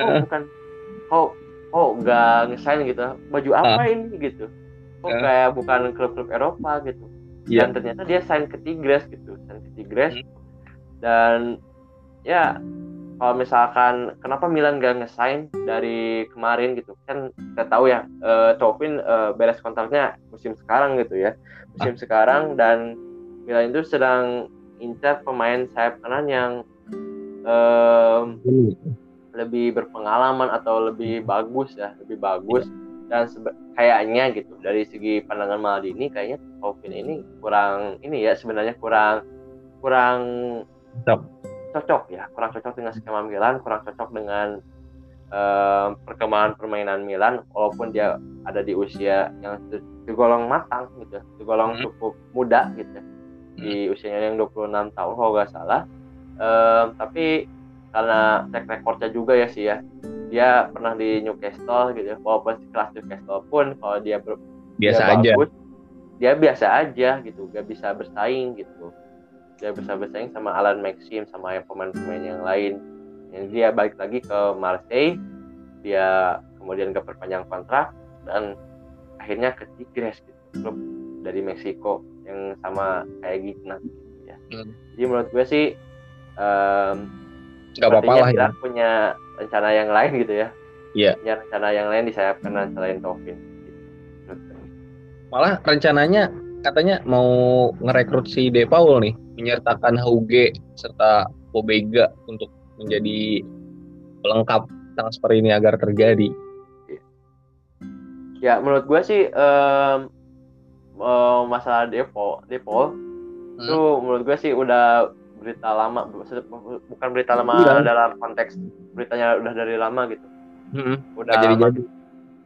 Oh bukan oh oh nggak ngesain gitu baju apa ini? gitu kok Heeh. kayak bukan klub-klub Eropa gitu Iya. dan ternyata dia sign ke Tigres gitu sign ke Tigres Hmm. dan ya kalau misalkan kenapa Milan gak ngesign dari kemarin gitu kan kita tahu ya eh Taufin eh, beres kontraknya musim sekarang gitu ya musim Ah. sekarang dan Milan itu sedang incar pemain sayap kanan yang em, Hmm. lebih berpengalaman atau lebih bagus ya lebih bagus dan kayaknya gitu dari segi pandangan Maldini kayaknya Taufin ini kurang ini ya sebenarnya kurang kurang Cocok. cocok ya kurang cocok dengan skema Milan kurang cocok dengan em, perkembangan permainan Milan walaupun dia ada di usia yang ter- tergolong matang gitu tergolong Hmm. cukup muda gitu di usianya yang 26 tahun kalau nggak salah Em, tapi karena track recordnya juga ya sih ya dia pernah di Newcastle gitu ya walaupun kelas Newcastle pun kalau dia ber- Biasa dia aja. bagus, dia biasa aja gitu gak bisa bersaing gitu dia bisa bersaing sama Alan Maxim sama pemain-pemain yang lain yang dia balik lagi ke Marseille dia kemudian gak perpanjang kontrak dan akhirnya ke Tigres gitu klub dari Meksiko yang sama kayak gitu ya Hmm. jadi menurut gue sih em, Gak apa-apa lah ya. Punya rencana yang lain gitu ya. Iya. Punya rencana yang lain di sayap kanan selain Taufin. Gitu. Malah rencananya katanya mau ngerekrut si De Paul nih, menyertakan Hauge serta Pobega untuk menjadi pelengkap transfer ini agar terjadi. Ya menurut gue sih em, em, masalah Depo, Depol Hmm. itu menurut gue sih udah berita lama, bukan berita lama Iya. dalam konteks beritanya udah dari lama gitu. Hmm. Udah Nggak jadi-jadi.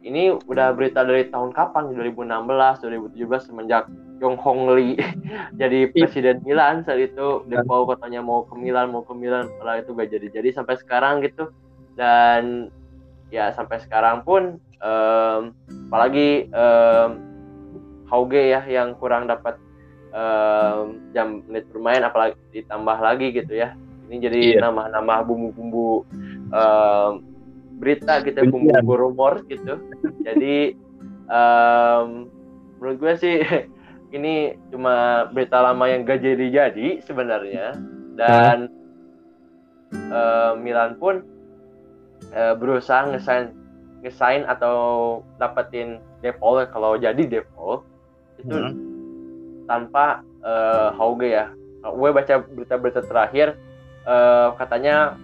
ini udah berita dari tahun kapan? 2016, 2017 semenjak Yong Hong Lee jadi Iya. presiden Milan saat itu Depol katanya mau ke Milan, mau ke Milan, padahal itu gak jadi-jadi sampai sekarang gitu. Dan ya sampai sekarang pun em, apalagi em, Hauge ya yang kurang dapat em, jam menit bermain apalagi ditambah lagi gitu ya. Ini jadi Iya. nambah-nambah bumbu-bumbu em, berita gitu, Bencian. bumbu-bumbu rumor gitu. Jadi em, menurut gue sih ini cuma berita lama yang gak jadi-jadi sebenarnya dan eh, Milan pun eh, berusaha ngesign ngesign atau dapetin Depol kalau jadi Depol itu Hmm. Tanpa eh, Hauge ya gue baca berita-berita terakhir uh, katanya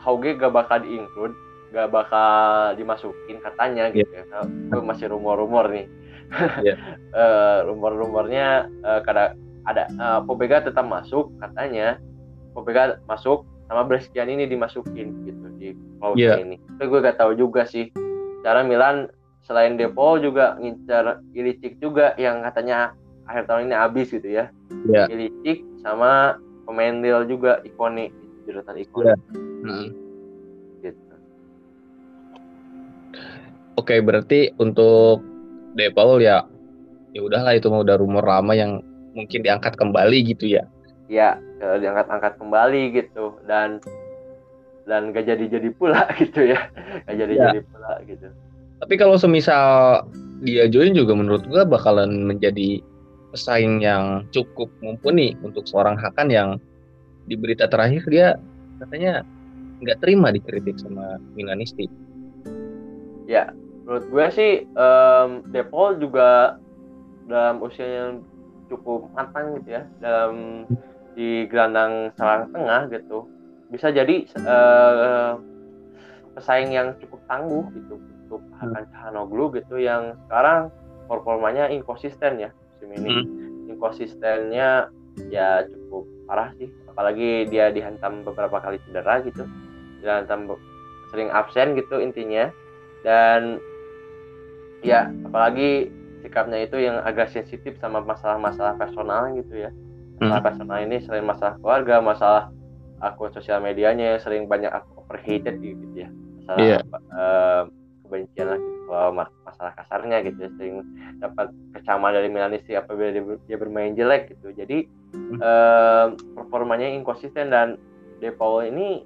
Hauge gak bakal diinclude gak bakal dimasukin katanya gitu yeah. ya itu masih rumor-rumor nih yeah. uh, rumor-rumornya uh, kada ada uh, Pobega tetap masuk katanya Pobega masuk sama Brescian ini dimasukin gitu di clause yeah. ini tapi gue gak tahu juga sih cara Milan selain Depol juga ngincar Ilicic juga yang katanya akhir tahun ini habis gitu ya yeah. Ilicic sama pemain deal juga ikonik jurutan ikonik yeah. hmm Oke, berarti untuk De Paul ya ya udahlah itu mau udah rumor lama yang mungkin diangkat kembali gitu ya. Iya, diangkat-angkat kembali gitu dan dan gak jadi-jadi pula gitu ya. Gak jadi-jadi ya. pula gitu. Tapi kalau semisal dia join juga menurut gua bakalan menjadi pesaing yang cukup mumpuni untuk seorang Hakan yang di berita terakhir dia katanya nggak terima dikritik sama Milanisti. Ya, menurut gue sih um, Depol juga dalam usia yang cukup matang gitu ya dalam di gelandang serang tengah gitu bisa jadi uh, pesaing yang cukup tangguh gitu untuk. Hakan Cahanoglu gitu yang sekarang performanya inkonsisten ya musim ini hmm. inkonsistennya ya cukup parah sih apalagi dia dihantam beberapa kali cedera gitu dihantam sering absen gitu intinya dan ya apalagi sikapnya itu yang agak sensitif sama masalah-masalah personal gitu ya masalah hmm. personal ini selain masalah keluarga masalah akun sosial medianya yang sering banyak overheated gitu ya masalah yeah. Iya. uh, kebencian lah gitu kalau masalah kasarnya gitu ya sering dapat kecaman dari Milanisti apabila dia, dia bermain jelek gitu jadi hmm. uh, performanya inkonsisten dan De Paul ini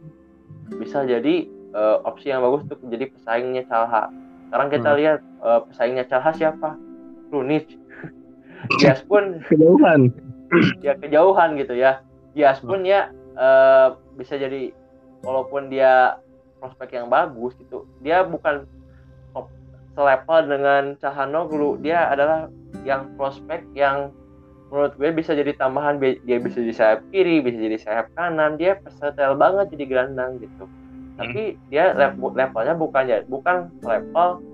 bisa jadi uh, opsi yang bagus untuk menjadi pesaingnya Calha sekarang kita hmm. lihat uh, pesaingnya Calha siapa? Krunic. Dias pun kejauhan. ya kejauhan gitu ya. Dias pun ya uh, bisa jadi walaupun dia prospek yang bagus gitu, dia bukan selevel dengan Cahanoglu. Dia adalah yang prospek yang menurut gue bisa jadi tambahan dia bisa jadi sayap kiri bisa jadi sayap kanan dia versatile banget jadi gelandang gitu tapi dia level, levelnya bukan ya bukan level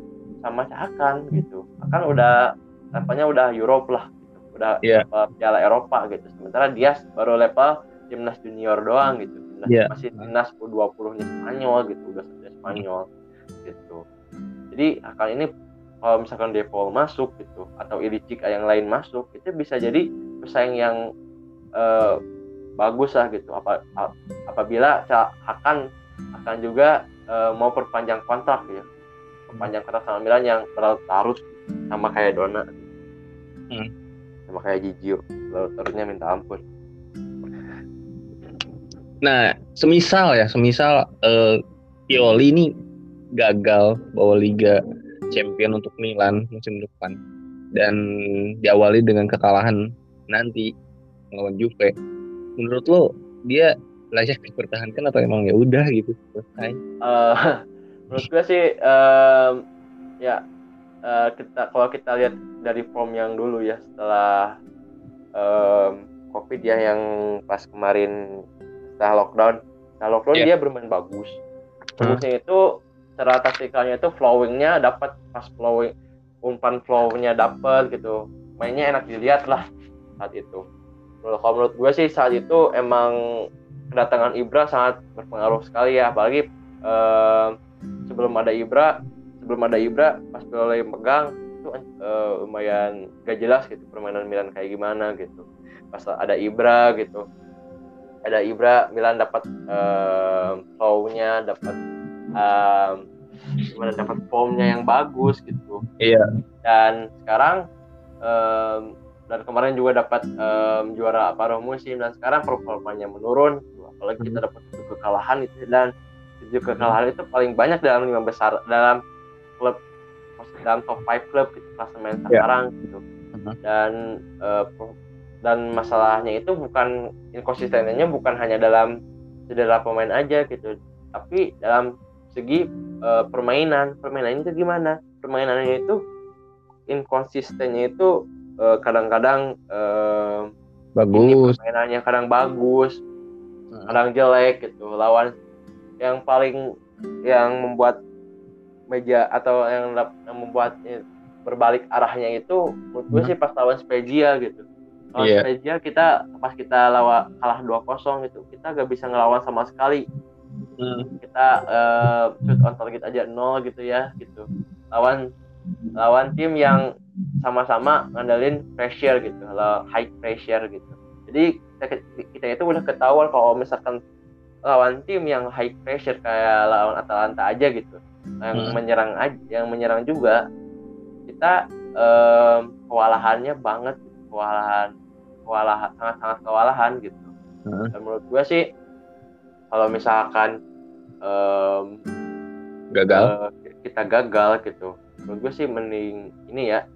sama Cahakan gitu akan udah levelnya udah Europe lah gitu. udah yeah. level Piala Eropa gitu sementara dia baru level timnas junior doang gitu timnas yeah. masih timnas U20 nya Spanyol gitu udah Spanyol gitu jadi akan ini kalau misalkan Depol masuk gitu atau Ilicic yang lain masuk itu bisa jadi pesaing yang uh, bagus lah gitu. Apa apabila akan akan juga uh, mau perpanjang kontrak ya. Perpanjang kontrak sama Milan yang berlarut-larut sama kayak Dona. Hmm. sama kayak Gigio larut-larutnya minta ampun. Nah semisal ya semisal uh, Pioli ini gagal bawa Liga Champion untuk Milan musim depan. Dan diawali dengan kekalahan nanti melawan Juve. Menurut lo dia layak dipertahankan atau emang ya udah gitu? Selesai uh, menurut gue sih um, ya uh, kita kalau kita lihat dari form yang dulu ya setelah um, covid ya yang pas kemarin setelah lockdown. Setelah lockdown yeah. dia bermain bagus. Bagusnya hmm. itu secara taktikalnya itu flowingnya dapat. Pas flowing umpan flownya dapat gitu. Mainnya enak dilihat lah saat itu. Kalau menurut gue sih saat itu emang kedatangan Ibra sangat berpengaruh sekali ya. Apalagi uh, sebelum ada Ibra sebelum ada Ibra pas Pioli megang itu uh, lumayan gak jelas gitu permainan Milan kayak gimana gitu. Pas ada Ibra gitu. Ada Ibra Milan dapat uh, flow-nya dapat uh, gimana dapat formnya yang bagus gitu. Iya. Dan sekarang um, dan kemarin juga dapat um, juara paruh musim. Dan sekarang performanya menurun. Apalagi kita hmm. dapat tujuh kekalahan itu. Dan tujuh kekalahan itu paling banyak dalam lima besar dalam klub dalam top 5 klub gitu klasemen yeah. sekarang gitu. Uh-huh. dan uh, dan masalahnya itu bukan inkonsistensinya bukan hanya dalam cedera pemain aja gitu. Tapi dalam segi uh, permainan. Permainan itu gimana? Permainannya itu inkonsistennya itu uh, kadang-kadang uh, bagus. permainannya kadang bagus kadang jelek gitu. Lawan yang paling yang membuat meja atau yang, yang membuat berbalik arahnya itu menurut gue hmm. sih pas lawan Spezia gitu. Lawan yeah. Spezia kita pas kita lawan kalah 2-0 gitu kita gak bisa ngelawan sama sekali hmm. kita uh, shoot on target aja nol gitu ya gitu lawan lawan tim yang sama-sama ngandelin pressure gitu kalau high pressure gitu jadi kita, kita itu udah ketahuan kalau misalkan lawan tim yang high pressure kayak lawan Atalanta aja gitu yang hmm. menyerang aja yang menyerang juga kita um, kewalahannya banget kewalahan kewalahan sangat sangat kewalahan gitu hmm. dan menurut gue sih kalau misalkan um, gagal uh, kita gagal gitu menurut gue sih mending ini ya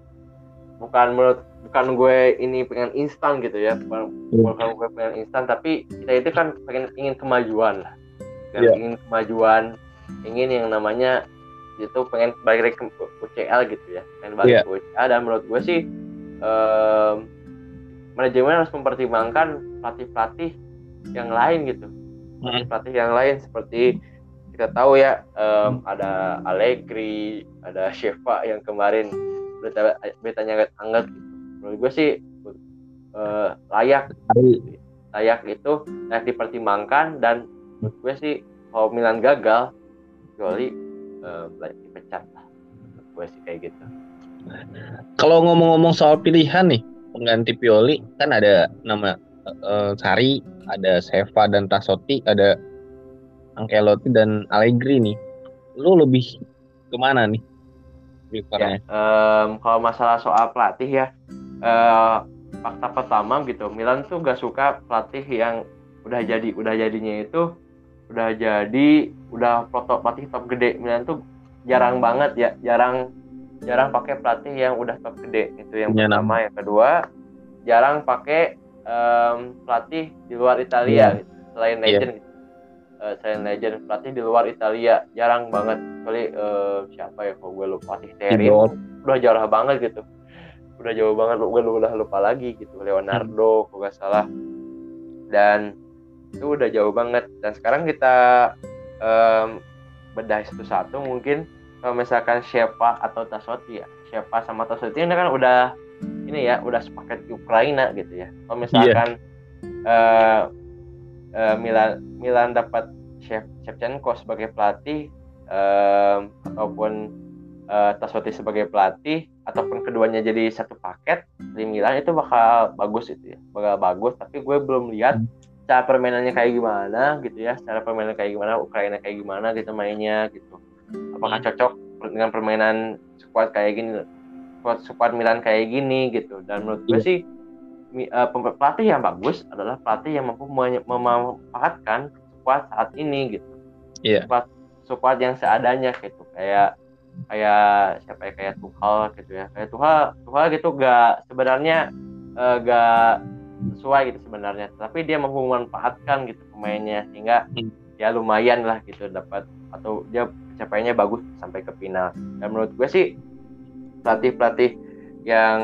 bukan menurut bukan gue ini pengen instan gitu ya bukan, hmm. bukan gue pengen instan tapi kita itu kan pengen ingin kemajuan lah yeah. ingin kemajuan ingin yang namanya itu pengen balik ke UCL gitu ya pengen balik yeah. ke UCL dan menurut gue sih um, manajemen harus mempertimbangkan pelatih-pelatih yang lain gitu. Pelatih-pelatih yang lain seperti kita tahu ya um, ada Allegri ada Sheva yang kemarin berita beritanya angkat gitu. menurut gue sih uh, layak. Layak. Itu layak dipertimbangkan dan menurut gue sih kalau Milan gagal kecuali uh, dipecat lah. Gue sih kayak gitu. Kalau ngomong-ngomong soal pilihan nih pengganti Pioli kan ada nama uh, Sari ada Seva dan Tasoti ada Ancelotti dan Allegri nih. Lu lebih ke mana nih? Ya, um, kalau masalah soal pelatih ya uh, fakta pertama gitu Milan tuh gak suka pelatih yang udah jadi udah jadinya itu udah jadi udah foto pelatih top gede. Milan tuh jarang banget ya jarang jarang pakai pelatih yang udah top gede itu yang ya, pertama yang kedua jarang pakai um, pelatih di luar Italia. Ya. gitu, selain iya. legend ya. gitu. uh, selain legend pelatih di luar Italia. Jarang banget. Kali uh, siapa ya? Kalau gue lupa pelatih Terry. Udah jauh banget gitu. Udah jauh banget. Gue udah lupa lagi gitu. Leonardo hmm. kalau nggak salah. Dan itu udah jauh banget. Dan sekarang kita um, bedah satu-satu mungkin. Kalau misalkan siapa atau Tasoti ya. Siapa sama Tasoti ini kan udah ini ya udah sepaket Ukraina gitu ya. Kalau misalkan yeah. uh, uh, Milan Milan dapat Chef Shevchenko sebagai pelatih um, ataupun uh, Tasoti sebagai pelatih ataupun keduanya jadi satu paket di Milan itu bakal bagus itu ya. Bakal bagus tapi gue belum lihat hmm. cara permainannya kayak gimana gitu ya. Cara permainan kayak gimana Ukraina kayak gimana gitu mainnya gitu. Apakah hmm. cocok dengan permainan squad kayak gini squad squad Milan kayak gini gitu. Dan menurut gue iya. sih uh, pelatih yang bagus adalah pelatih yang mampu memanfaatkan squad saat ini gitu. Yeah. squad squad yang seadanya gitu. Kayak kayak siapa ya? Kayak Tuchel gitu ya. Kayak Tuchel Tuchel gitu gak sebenarnya uh, gak sesuai gitu sebenarnya. Tapi dia mampu memanfaatkan gitu pemainnya sehingga hmm. ya lumayan lah gitu dapat atau dia capaiannya bagus sampai ke final. Dan menurut gue sih pelatih pelatih yang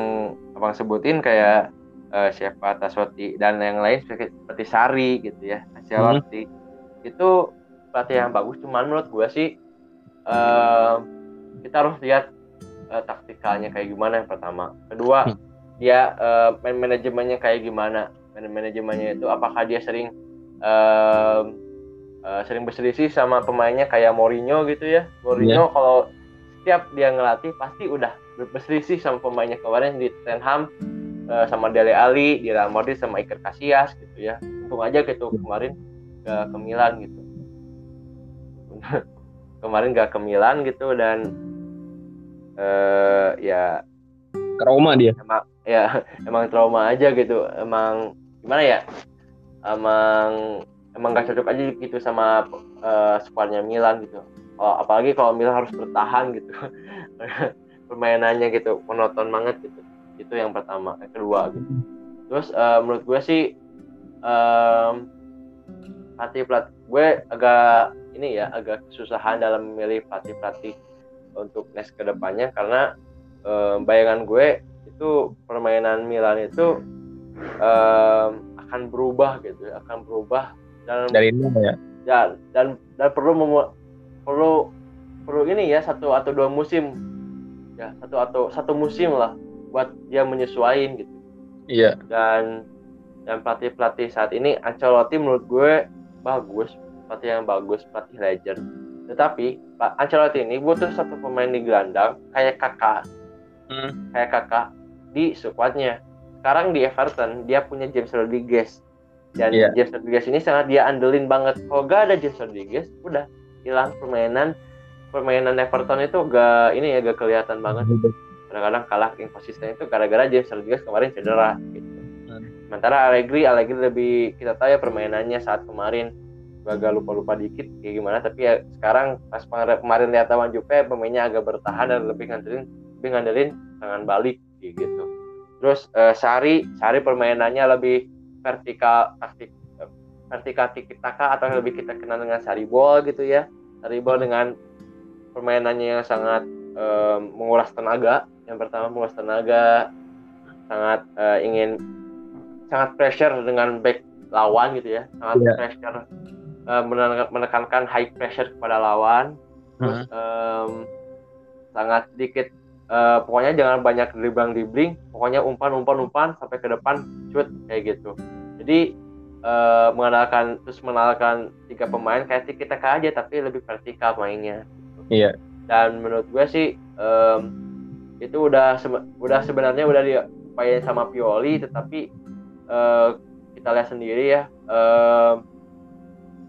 abang sebutin kayak uh, siapa Tasoti dan yang lain seperti, seperti Sari gitu ya Ancelotti. Hmm. itu pelatih yang bagus cuman menurut gue sih uh, kita harus lihat uh, taktikalnya kayak gimana yang pertama. Kedua hmm. dia uh, man manajemennya kayak gimana? Man manajemennya itu apakah dia sering uh, uh, sering berselisih sama pemainnya kayak Mourinho gitu ya? Mourinho yeah. kalau setiap dia ngelatih pasti udah berselisih sama pemainnya kemarin di Tottenham uh, sama Dele Ali di Real Madrid sama Iker Casillas gitu ya. Untung aja gitu kemarin gak ke Milan gitu. Kemarin gak ke Milan gitu dan uh, ya Roma dia. emang ya emang trauma aja gitu. Emang gimana ya emang emang gak cocok aja gitu sama uh, squadnya Milan gitu oh, apalagi kalau Milan harus bertahan gitu. Permainannya gitu monoton banget gitu. Itu yang pertama yang kedua gitu. Terus uh, menurut gue sih um, pelatih pelatih gue agak ini ya agak kesusahan dalam memilih pelatih pelatih untuk next ke depannya karena um, bayangan gue itu permainan Milan itu um, akan berubah gitu akan berubah dan dari ini ya? ya dan dan perlu memu- perlu perlu ini ya satu atau dua musim. Ya satu atau satu musim lah buat dia menyesuaikan gitu. Iya. Dan dan pelatih pelatih saat ini Ancelotti menurut gue bagus pelatih yang bagus pelatih legend. Tetapi Pak Ancelotti ini butuh satu pemain di gelandang kayak kakak Hmm. kayak kakak di squadnya. Sekarang di Everton dia punya James Rodriguez. Dan Iya. James Rodriguez ini sangat dia andelin banget. Kalau gak ada James Rodriguez udah hilang permainan permainan Everton itu gak ini ya gak kelihatan banget kadang-kadang kalah inkonsisten itu gara-gara James Rodriguez kemarin cedera gitu. Hmm. Sementara Allegri, Allegri lebih kita tahu ya permainannya saat kemarin agak lupa-lupa dikit kayak gimana tapi ya sekarang pas kemarin lihat lawan Juve pemainnya agak bertahan dan lebih ngandelin lebih ngandelin tangan balik gitu. Terus eh, Sari, Sari permainannya lebih vertikal taktik eh, vertikal tiki taka atau lebih kita kenal dengan Sari ball gitu ya. Sari ball dengan permainannya yang sangat eh, menguras tenaga. Yang pertama menguras tenaga, sangat eh, ingin sangat pressure dengan back lawan gitu ya, sangat Iya. pressure menekan- menekankan high pressure kepada lawan. Terus em, sangat sedikit eh, pokoknya jangan banyak dribbling dribbling, pokoknya umpan umpan umpan sampai ke depan shoot kayak gitu. Jadi eh, mengandalkan terus mengandalkan tiga pemain kayak kita aja tapi lebih vertikal mainnya. Iya. Dan menurut gue sih em, itu udah sebe- udah sebenarnya udah diupayain sama Pioli tetapi eh, kita lihat sendiri ya em,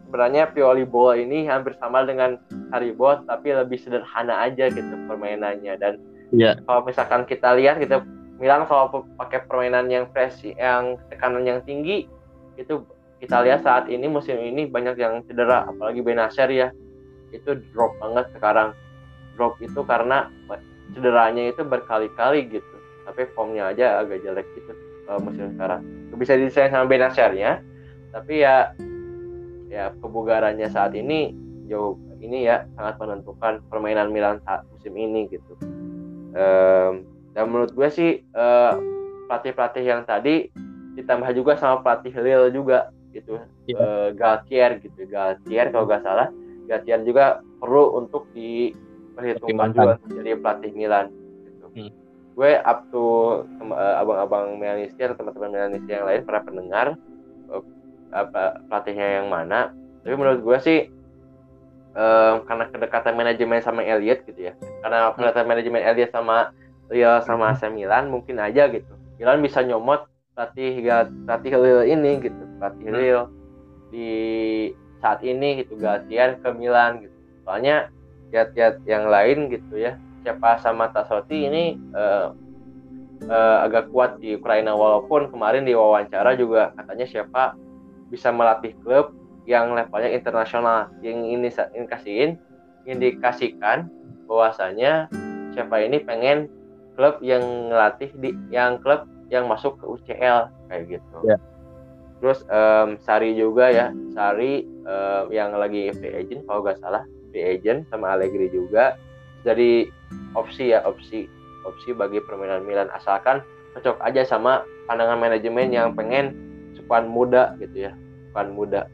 sebenarnya Pioli Ball ini hampir sama dengan Haribo tapi lebih sederhana aja gitu permainannya. Dan iya. kalau misalkan kita lihat kita Milan kalau pe- pakai permainan yang fresh yang tekanan yang tinggi itu kita lihat saat ini musim ini banyak yang cedera apalagi Benacer ya. Itu drop banget sekarang. Drop itu karena cederanya itu berkali-kali gitu. Tapi formnya aja agak jelek gitu eh, musim sekarang. Bisa disayang sama Benacernya tapi ya ya kebugarannya saat ini jauh ini ya sangat menentukan permainan Milan saat musim ini gitu. Em, dan menurut gue sih eh, pelatih-pelatih yang tadi ditambah juga sama pelatih Lille juga gitu. Iya. Eh, Galtier gitu Galtier kalau nggak salah. Galtier juga perlu untuk diperhitungkan juga jadi pelatih Milan gitu. Hmm. gue up to eh, abang-abang Milanisti atau teman-teman Milanisti yang lain para pendengar eh, apa pelatihnya yang mana. Tapi menurut gue sih em, karena kedekatan manajemen sama Elliot gitu ya. Karena kedekatan manajemen Elliot sama Real sama AC Milan mungkin aja gitu. Milan bisa nyomot pelatih pelatih Lille ini gitu pelatih Hmm. Lille. Di saat ini gitu Galtier ke Milan gitu. Soalnya lihat-lihat yang lain gitu ya siapa sama Tasoti ini eh, eh, agak kuat di Ukraina. Walaupun kemarin di wawancara juga katanya siapa bisa melatih klub yang levelnya internasional. Yang ini indikasiin indikasikan bahwasanya siapa ini pengen klub yang ngelatih di yang klub yang masuk ke UCL kayak gitu. Ya. Terus em, Sari juga ya, Sari em, yang lagi free agent kalau nggak salah free agent sama Allegri juga. Jadi opsi ya opsi opsi bagi permainan Milan. Asalkan cocok aja sama pandangan manajemen yang pengen skuad muda gitu ya. Skuad muda.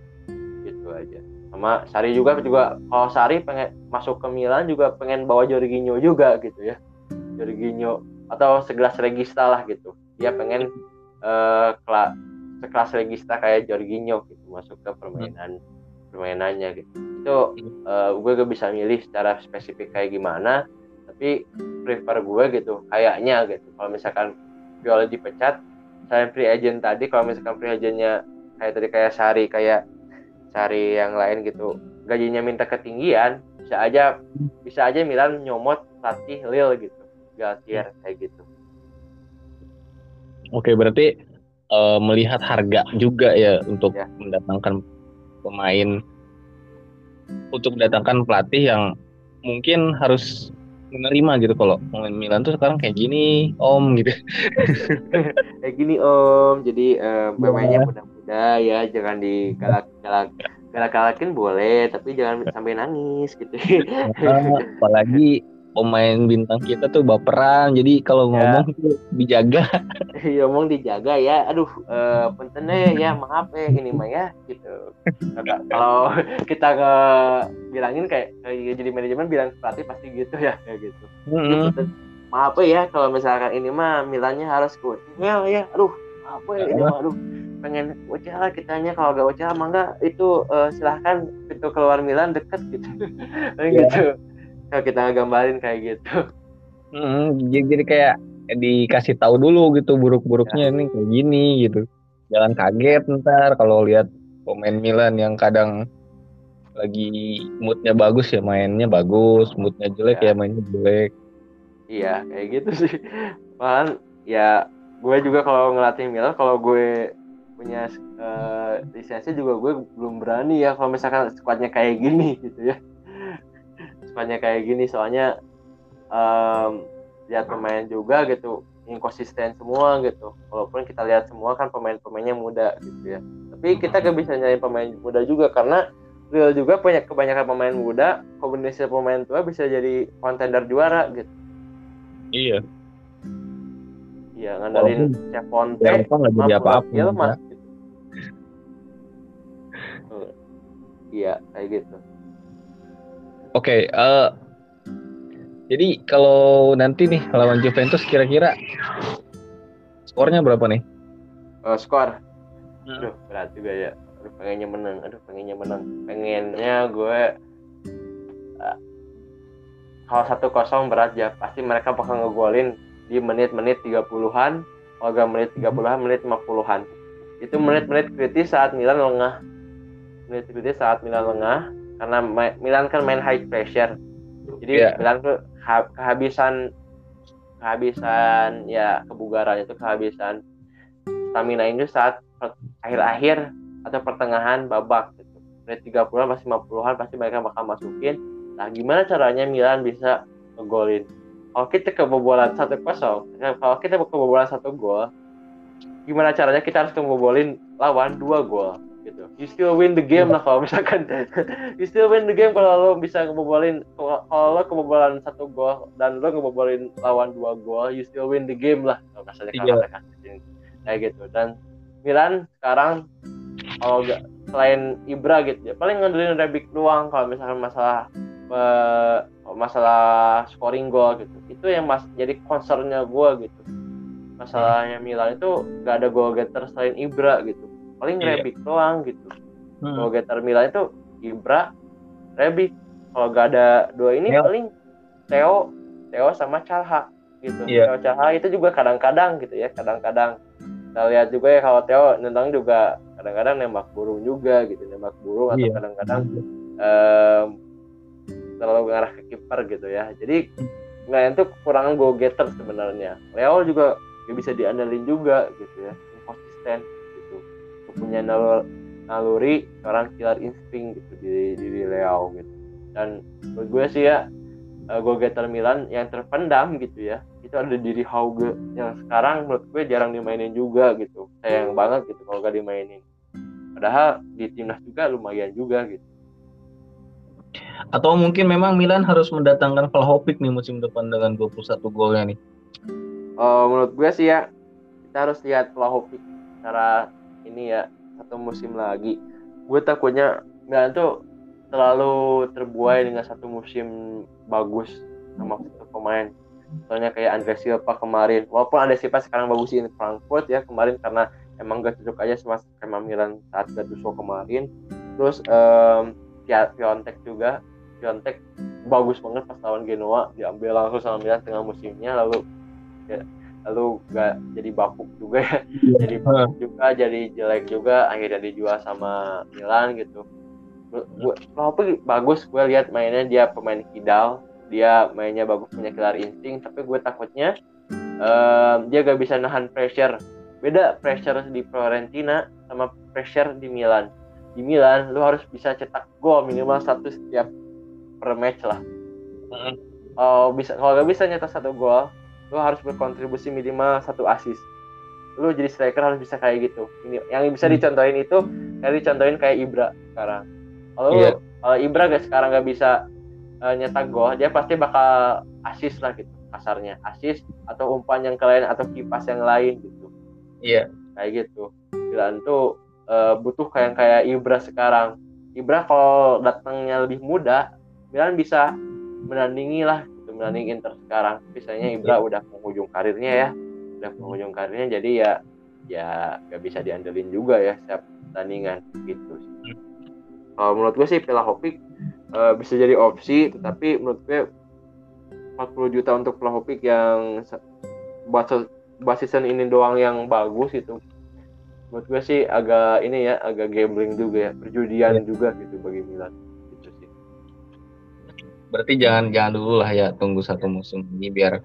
Gitu aja. Sama Sari juga juga kalau Sari pengen masuk ke Milan juga pengen bawa Jorginho juga gitu ya. Jorginho atau segelas regista lah gitu dia pengen eh kela- sekelas regista kayak Jorginho gitu masuk ke permainan permainannya gitu. Itu eh, gue gak bisa milih secara spesifik kayak gimana tapi prefer gue gitu kayaknya gitu. Kalau misalkan Viola dipecat saya free agent tadi kalau misalkan free agentnya kayak tadi kayak Sari kayak Sari yang lain gitu gajinya minta ketinggian bisa aja bisa aja Milan nyomot pelatih Lille gitu Galtier kayak gitu Oke, berarti eh, melihat harga juga ya untuk Ya. mendatangkan pemain untuk mendatangkan pelatih yang mungkin harus menerima gitu kalau pemain Milan tuh sekarang kayak gini, Om gitu. kayak gini Om jadi eh, pemainnya muda-muda ya jangan digalak galak galak galakin boleh tapi jangan sampai nangis gitu Ah, apalagi pemain bintang kita tuh baperan jadi kalau Ya. ngomong tuh dijaga Iya ngomong dijaga ya. Aduh, eh puntennya ya maaf ya ini mah ya gitu. Kalau kita nge bilangin kayak, jadi manajemen bilang pelatih pasti gitu ya kayak gitu. Mm-mm. punten, maaf ya kalau misalkan ini mah Milannya harus kuat. Ya ya, aduh apa ya ini mah aduh pengen Ucala kitanya kalau gak Ucala mah enggak itu eh, silahkan pintu keluar Milan deket gitu. Ya. gitu. Kalau kita gambarin kayak gitu. Mm, jadi, jadi kayak dikasih tahu dulu gitu buruk-buruknya ini kayak gini gitu jangan kaget ntar kalau lihat pemain Milan yang kadang lagi moodnya bagus ya mainnya bagus moodnya jelek Ya. ya mainnya jelek Iya, kayak gitu sih. Malahan ya gue juga kalau ngelatih Milan, kalau gue punya eh, lisensi juga gue belum berani ya kalau misalkan squadnya kayak gini gitu ya. Squadnya kayak gini soalnya em, lihat pemain juga gitu inkonsisten semua gitu. Walaupun kita lihat semua kan pemain-pemainnya muda gitu ya. Tapi kita gak bisa nyari pemain muda juga karena Real juga punya kebanyakan pemain muda, kombinasi pemain tua bisa jadi kontender juara gitu. iya Iya, Gampang nggak jadi sama apa-apa Yilmaz gitu. Iya, kayak gitu. Oke eh, jadi kalau nanti nih lawan Juventus kira-kira skornya berapa nih Oh, skor. Hmm. Aduh, berat juga ya. Aduh, pengennya menang. Aduh, pengennya menang. Pengennya gue eh, kalau satu kosong berat ya pasti mereka bakal ngegolin di menit-menit 30-an kalau gak menit 30-an menit 50-an itu menit-menit kritis saat Milan lengah menit kritis saat Milan lengah karena Milan kan main high pressure jadi Iya. Milan tuh ha- kehabisan kehabisan ya kebugaran itu kehabisan stamina itu saat akhir-akhir atau pertengahan babak gitu. menit 30-an pasti 50-an pasti mereka bakal masukin Nah, gimana caranya Milan bisa ngegolin? Kalau kita kebobolan 1-0, nah, kalau kita kebobolan satu gol, gimana caranya kita harus kebobolin lawan dua gol gitu. You still win the game lah kalau misalkan you still win the game kalau lo bisa ngebobolin kalau lo kebobolan satu gol dan lo ngebobolin lawan dua gol, you still win the game lah kalau kasarnya kalau Iya. mereka kayak gitu. Dan Milan sekarang kalau nggak selain Ibra gitu ya paling ngandelin Rebic doang kalau misalkan masalah eh, masalah scoring goal gitu itu yang mas jadi concernnya gue gitu masalahnya Milan itu gak ada goal getter selain Ibra gitu paling Iya. Rebic doang gitu Hmm. goal getter Milan itu Ibra Rebic kalau gak ada dua ini Theo. paling Theo Theo sama Calha gitu Iya. Theo Calha itu juga kadang-kadang gitu ya kadang-kadang kita lihat juga ya kalau Theo nendang juga kadang-kadang nembak burung juga gitu nembak burung atau Iya. kadang-kadang em, terlalu ngarah ke kiper gitu ya jadi Milan itu kekurangan go getter sebenarnya Leo juga bisa diandalin juga gitu ya konsisten punya nalur, naluri seorang killer insting gitu di diri Leo gitu. Dan menurut gue sih ya go getter Milan yang terpendam gitu ya itu ada diri Hauge yang sekarang menurut gue jarang dimainin juga gitu sayang banget gitu kalau gak dimainin. Padahal di timnas juga lumayan juga gitu. Atau mungkin memang Milan harus mendatangkan Vlahovic nih musim depan dengan 21 golnya nih. Oh, menurut gue sih ya kita harus lihat Vlahovic secara ini ya satu musim lagi. Gue takutnya Milan tuh terlalu terbuai dengan satu musim bagus sama satu pemain. Soalnya kayak Andre Silva kemarin, walaupun Andre Silva sekarang bagusin Frankfurt ya kemarin karena emang gak cocok aja sama skema Milan saat Gattuso kemarin. Terus em Piontek juga, Piontek bagus banget pas lawan Genoa diambil langsung sama Milan tengah musimnya lalu ya, lalu gak jadi bapuk juga ya. Jadi bapuk juga jadi jelek juga akhirnya dijual sama Milan gitu. Gue walaupun bagus gue lihat mainnya dia pemain kidal dia mainnya bagus punya killer insting tapi gue takutnya em, dia gak bisa nahan pressure. Beda pressure di Fiorentina sama pressure di Milan. Di Milan lu harus bisa cetak gol minimal satu setiap per match lah. Oh bisa kalau gak bisa nyetak satu gol lu harus berkontribusi minimal satu assist lu jadi striker harus bisa kayak gitu. Ini yang bisa Hmm. dicontohin itu kayak dicontohin kayak Ibra sekarang. Kalau Iya. kalau Ibra gak sekarang gak bisa eh, nyetak gol dia pasti bakal asis lah gitu kasarnya. Asis atau umpan yang lain atau kipas yang lain gitu. Iya. Kayak gitu. Milan tuh uh, butuh kayak kayak Ibra sekarang. Ibra kalau datangnya lebih muda Milan bisa menandingi lah gitu menandingi Inter sekarang misalnya Ibra iya. udah penghujung karirnya ya udah penghujung karirnya jadi ya ya gak bisa diandelin juga ya setiap pertandingan gitu hmm. kalau menurut gue sih Pelahovic uh, bisa jadi opsi tetapi menurut gue 40 juta untuk Vlahovic yang basisan ini doang yang bagus itu menurut gue sih agak ini ya agak gambling juga ya perjudian ya. juga gitu bagi Milan berarti jangan jangan dulu lah ya tunggu satu musim ini biar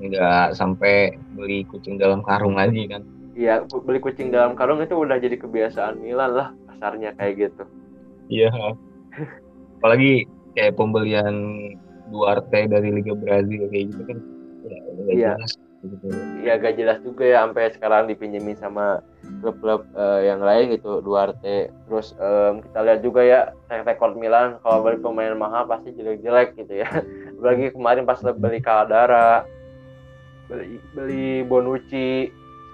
nggak sampai beli kucing dalam karung lagi kan. Iya beli kucing dalam karung itu udah jadi kebiasaan Milan lah kasarnya kayak gitu. Iya. Apalagi kayak pembelian Duarte dari Liga Brazil kayak gitu kan. Ya, iya gitu. Iya gak jelas juga ya sampai sekarang dipinjemin sama klub-klub uh, yang lain gitu Duarte. Terus um, kita lihat juga ya rekor Milan kalau beli pemain mahal pasti jelek-jelek gitu ya. Apalagi kemarin pas beli Caldara, beli beli Bonucci.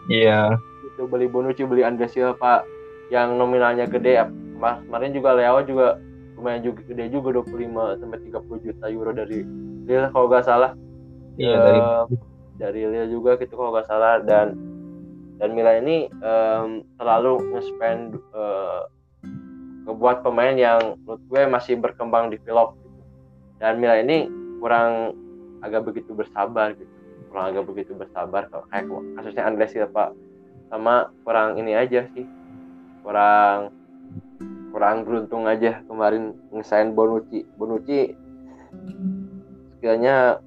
Iya. Itu beli Bonucci, beli Andre Silva yang nominalnya gede. Mas kemarin juga Leo juga lumayan juga gede juga 25 sampai 30 juta euro dari Lille kalau nggak salah iya uh, dari dari Lille juga gitu kalau nggak salah. Dan dan Milan ini um, terlalu nge-spend uh, ngebuat pemain yang menurut gue masih berkembang di develop gitu. dan Milan ini kurang agak begitu bersabar gitu. Kurang agak begitu bersabar kalau kayak kasusnya Andres Silva. Sama kurang ini aja sih. Kurang kurang beruntung aja kemarin ngesain Bonucci. Bonucci sekiranya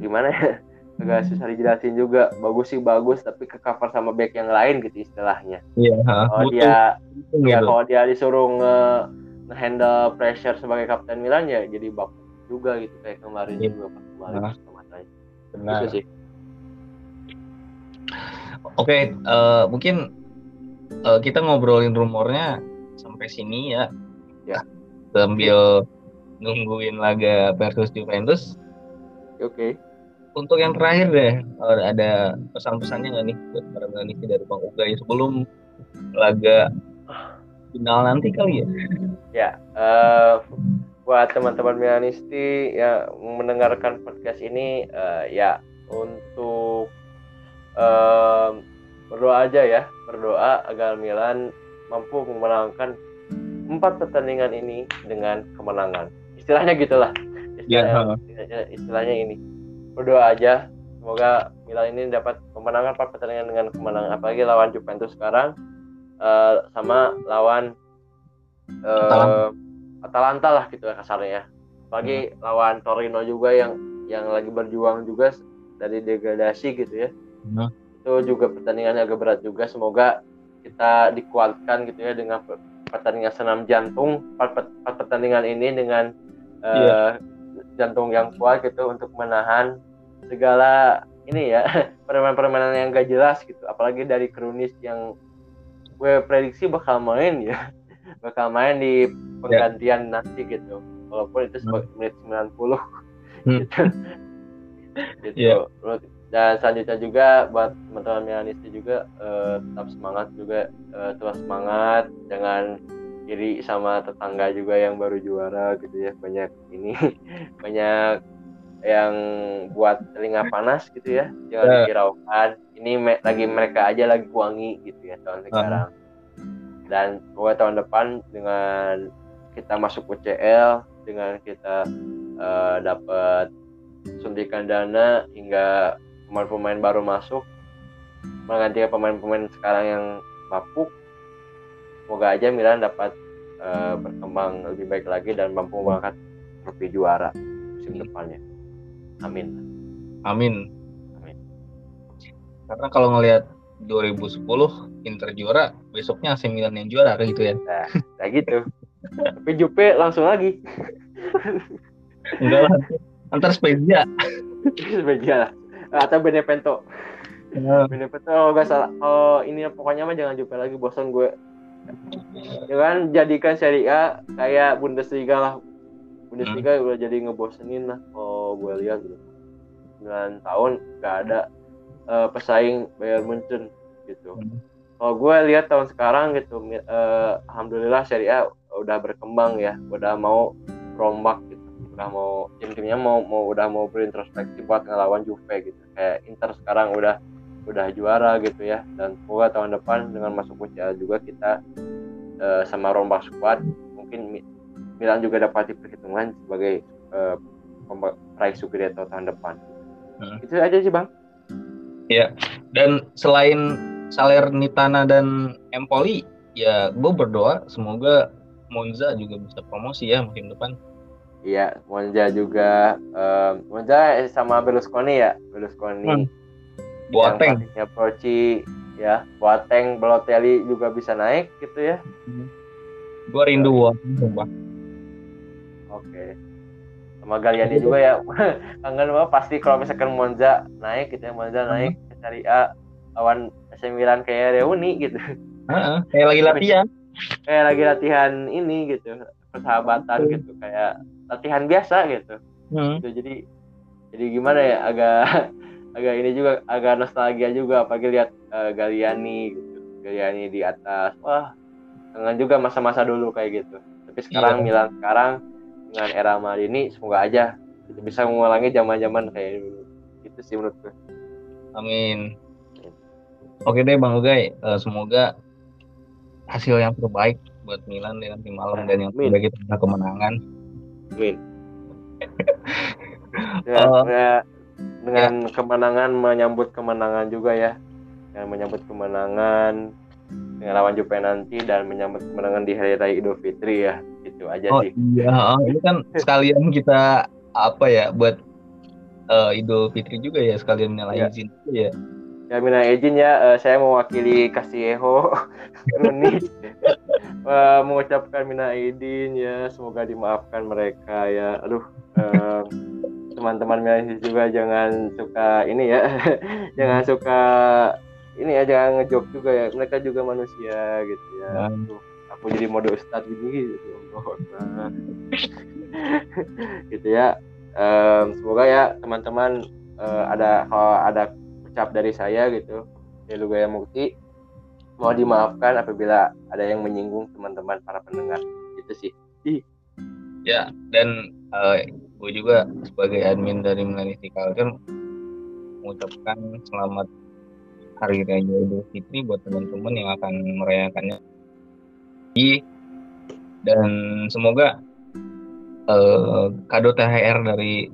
gimana ya agak susah dijelasin juga bagus sih bagus tapi ke cover sama back yang lain gitu istilahnya iya kalau dia ya kalau dia disuruh nge, handle pressure sebagai kapten Milan ya jadi bagus juga gitu kayak kemarin yeah. juga pas kemarin nah. Benar. Gitu sih Oke, okay, uh, eh, mungkin uh, kita ngobrolin rumornya sampai sini ya. Ya. Sambil nungguin laga versus Juventus. Oke. Okay. Untuk yang terakhir deh, ada pesan-pesannya nggak nih buat para Milanisti dari Bang Ugai sebelum laga final nanti kali ya? Ya, uh, buat teman-teman Milanisti ya mendengarkan podcast ini uh, ya untuk uh, berdoa aja ya, berdoa agar Milan mampu memenangkan empat pertandingan ini dengan kemenangan. Istilahnya gitulah. Istilahnya, yeah. istilahnya ini. Berdoa aja semoga Milan ini dapat memenangkan empat pertandingan dengan kemenangan apalagi lawan Juventus sekarang uh, sama lawan uh, Atalanta lah gitu ya kasarnya. Apalagi hmm. lawan Torino juga yang yang lagi berjuang juga dari degradasi gitu ya. Hmm. Itu juga pertandingannya agak berat juga. Semoga kita dikuatkan gitu ya dengan pertandingan senam jantung empat pertandingan ini dengan uh, eh, yeah. Jantung yang kuat gitu untuk menahan segala ini ya permainan-permainan yang gak jelas gitu. Apalagi dari kronis yang gue prediksi bakal main ya. Bakal main di penggantian yeah. nanti gitu. Walaupun itu sebagai hmm. menit 90 hmm. gitu. Gitu. Yeah dan selanjutnya juga buat teman-teman Milanisti juga uh, tetap semangat juga uh, terus semangat jangan iri sama tetangga juga yang baru juara gitu ya banyak ini banyak yang buat telinga panas gitu ya jangan yeah. dihiraukan ini me lagi mereka aja lagi wangi gitu ya tahun sekarang. Dan semoga tahun depan dengan kita masuk UCL dengan kita uh, dapat suntikan dana hingga pemain-pemain baru masuk mengganti pemain-pemain sekarang yang bapuk semoga aja Milan dapat uh, berkembang lebih baik lagi dan mampu mengangkat trofi juara musim depannya. Amin. Amin. Amin. Karena kalau ngelihat 2010 Inter juara besoknya AC Milan yang juara kayak gitu ya. Nah, kayak gitu. Tapi Jupe langsung lagi. Enggak lah antar Spezia. Spezia lah. Atau Benevento. Yeah. Benevento oh, gak salah oh ini pokoknya mah jangan jumpa lagi bosan gue jangan jadikan Serie A kayak Bundesliga lah Bundesliga hmm. udah jadi ngebosenin lah oh gue lihat gitu 9 tahun nggak ada uh, pesaing Bayern Munchen gitu. Hmm. Kalau gue lihat tahun sekarang gitu, uh, alhamdulillah Serie A udah berkembang ya, udah mau rombak gitu, udah mau tim-timnya mau mau udah mau berintrospeksi buat ngelawan Juve gitu. Kayak Inter sekarang udah udah juara gitu ya, dan semoga tahun depan dengan masuk UCL juga kita uh, sama rombak squad mungkin Milan juga dapat diperhitungkan sebagai uh, peraih Scudetto tahun depan. Hmm. Itu aja sih bang. Ya, dan selain Salernitana dan Empoli, ya gue berdoa semoga Monza juga bisa promosi ya musim depan. Iya, Monza juga uh, Monza sama Berlusconi ya, Berlusconi. Hmm. Boateng. Ya Proci ya, Boateng, Balotelli juga bisa naik gitu ya. Hmm. Gue rindu Boateng sumpah. Oke. Sama Galiani juga ya. Kangen banget pasti kalau misalkan Monza naik gitu ya, Monza naik ke Serie A lawan AC Milan kayak reuni gitu. Uh, kayak lagi latihan. Kayak lagi latihan ini gitu, persahabatan gitu, kayak latihan biasa gitu. Hmm. gitu. Jadi jadi gimana ya agak agak ini juga agak nostalgia juga apalagi lihat uh, Galiani gitu. Galiani di atas. Wah, kangen juga masa-masa dulu kayak gitu. Tapi sekarang yeah. Milan sekarang dengan era Maldini semoga aja bisa mengulangi zaman-zaman kayak dulu. Itu sih menurutku. Amin. Oke deh Bang Ugai, uh, semoga hasil yang terbaik buat Milan di nanti malam dan yang terbaik itu kemenangan. Amin. ya, uh, ya, dengan ya. kemenangan menyambut kemenangan juga ya, yang menyambut kemenangan dengan lawan Juve nanti dan menyambut kemenangan di hari raya Idul Fitri ya, itu aja oh, sih. Iya, ini kan sekalian kita apa ya buat uh, Idul Fitri juga ya sekalian nyalain ya. izin ya. Ya minta izin ya, uh, saya mewakili Kasieho Runi uh, mengucapkan minta izin ya, semoga dimaafkan mereka ya. Aduh, uh, teman-teman Milanis juga jangan suka ini ya, jangan suka ini ya, jangan ngejok juga ya. Mereka juga manusia gitu ya. Aduh, aku jadi mode ustad gini gitu. gitu ya. Um, semoga ya teman-teman uh, ada kalau ada ucap dari saya gitu ya Lugaya Mukti mau dimaafkan apabila ada yang menyinggung teman-teman para pendengar itu sih ya dan uh, gue juga sebagai admin dari Melanisi Culture mengucapkan selamat hari raya Idul Fitri buat teman-teman yang akan merayakannya dan semoga uh, kado THR dari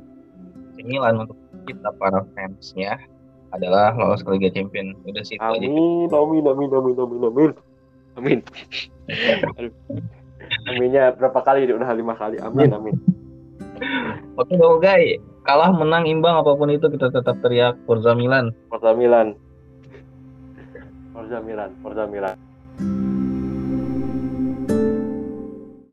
Milan untuk kita para fansnya adalah lolos ke Liga Champion. Udah sih amin, Amin, amin, amin, amin, amin. Amin. Aminnya berapa kali? Udah lima kali. Amin, amin. Oke, dong guys. Kalah, menang, imbang apa pun itu kita tetap teriak Forza Milan. Forza Milan. Forza Milan, Forza Milan.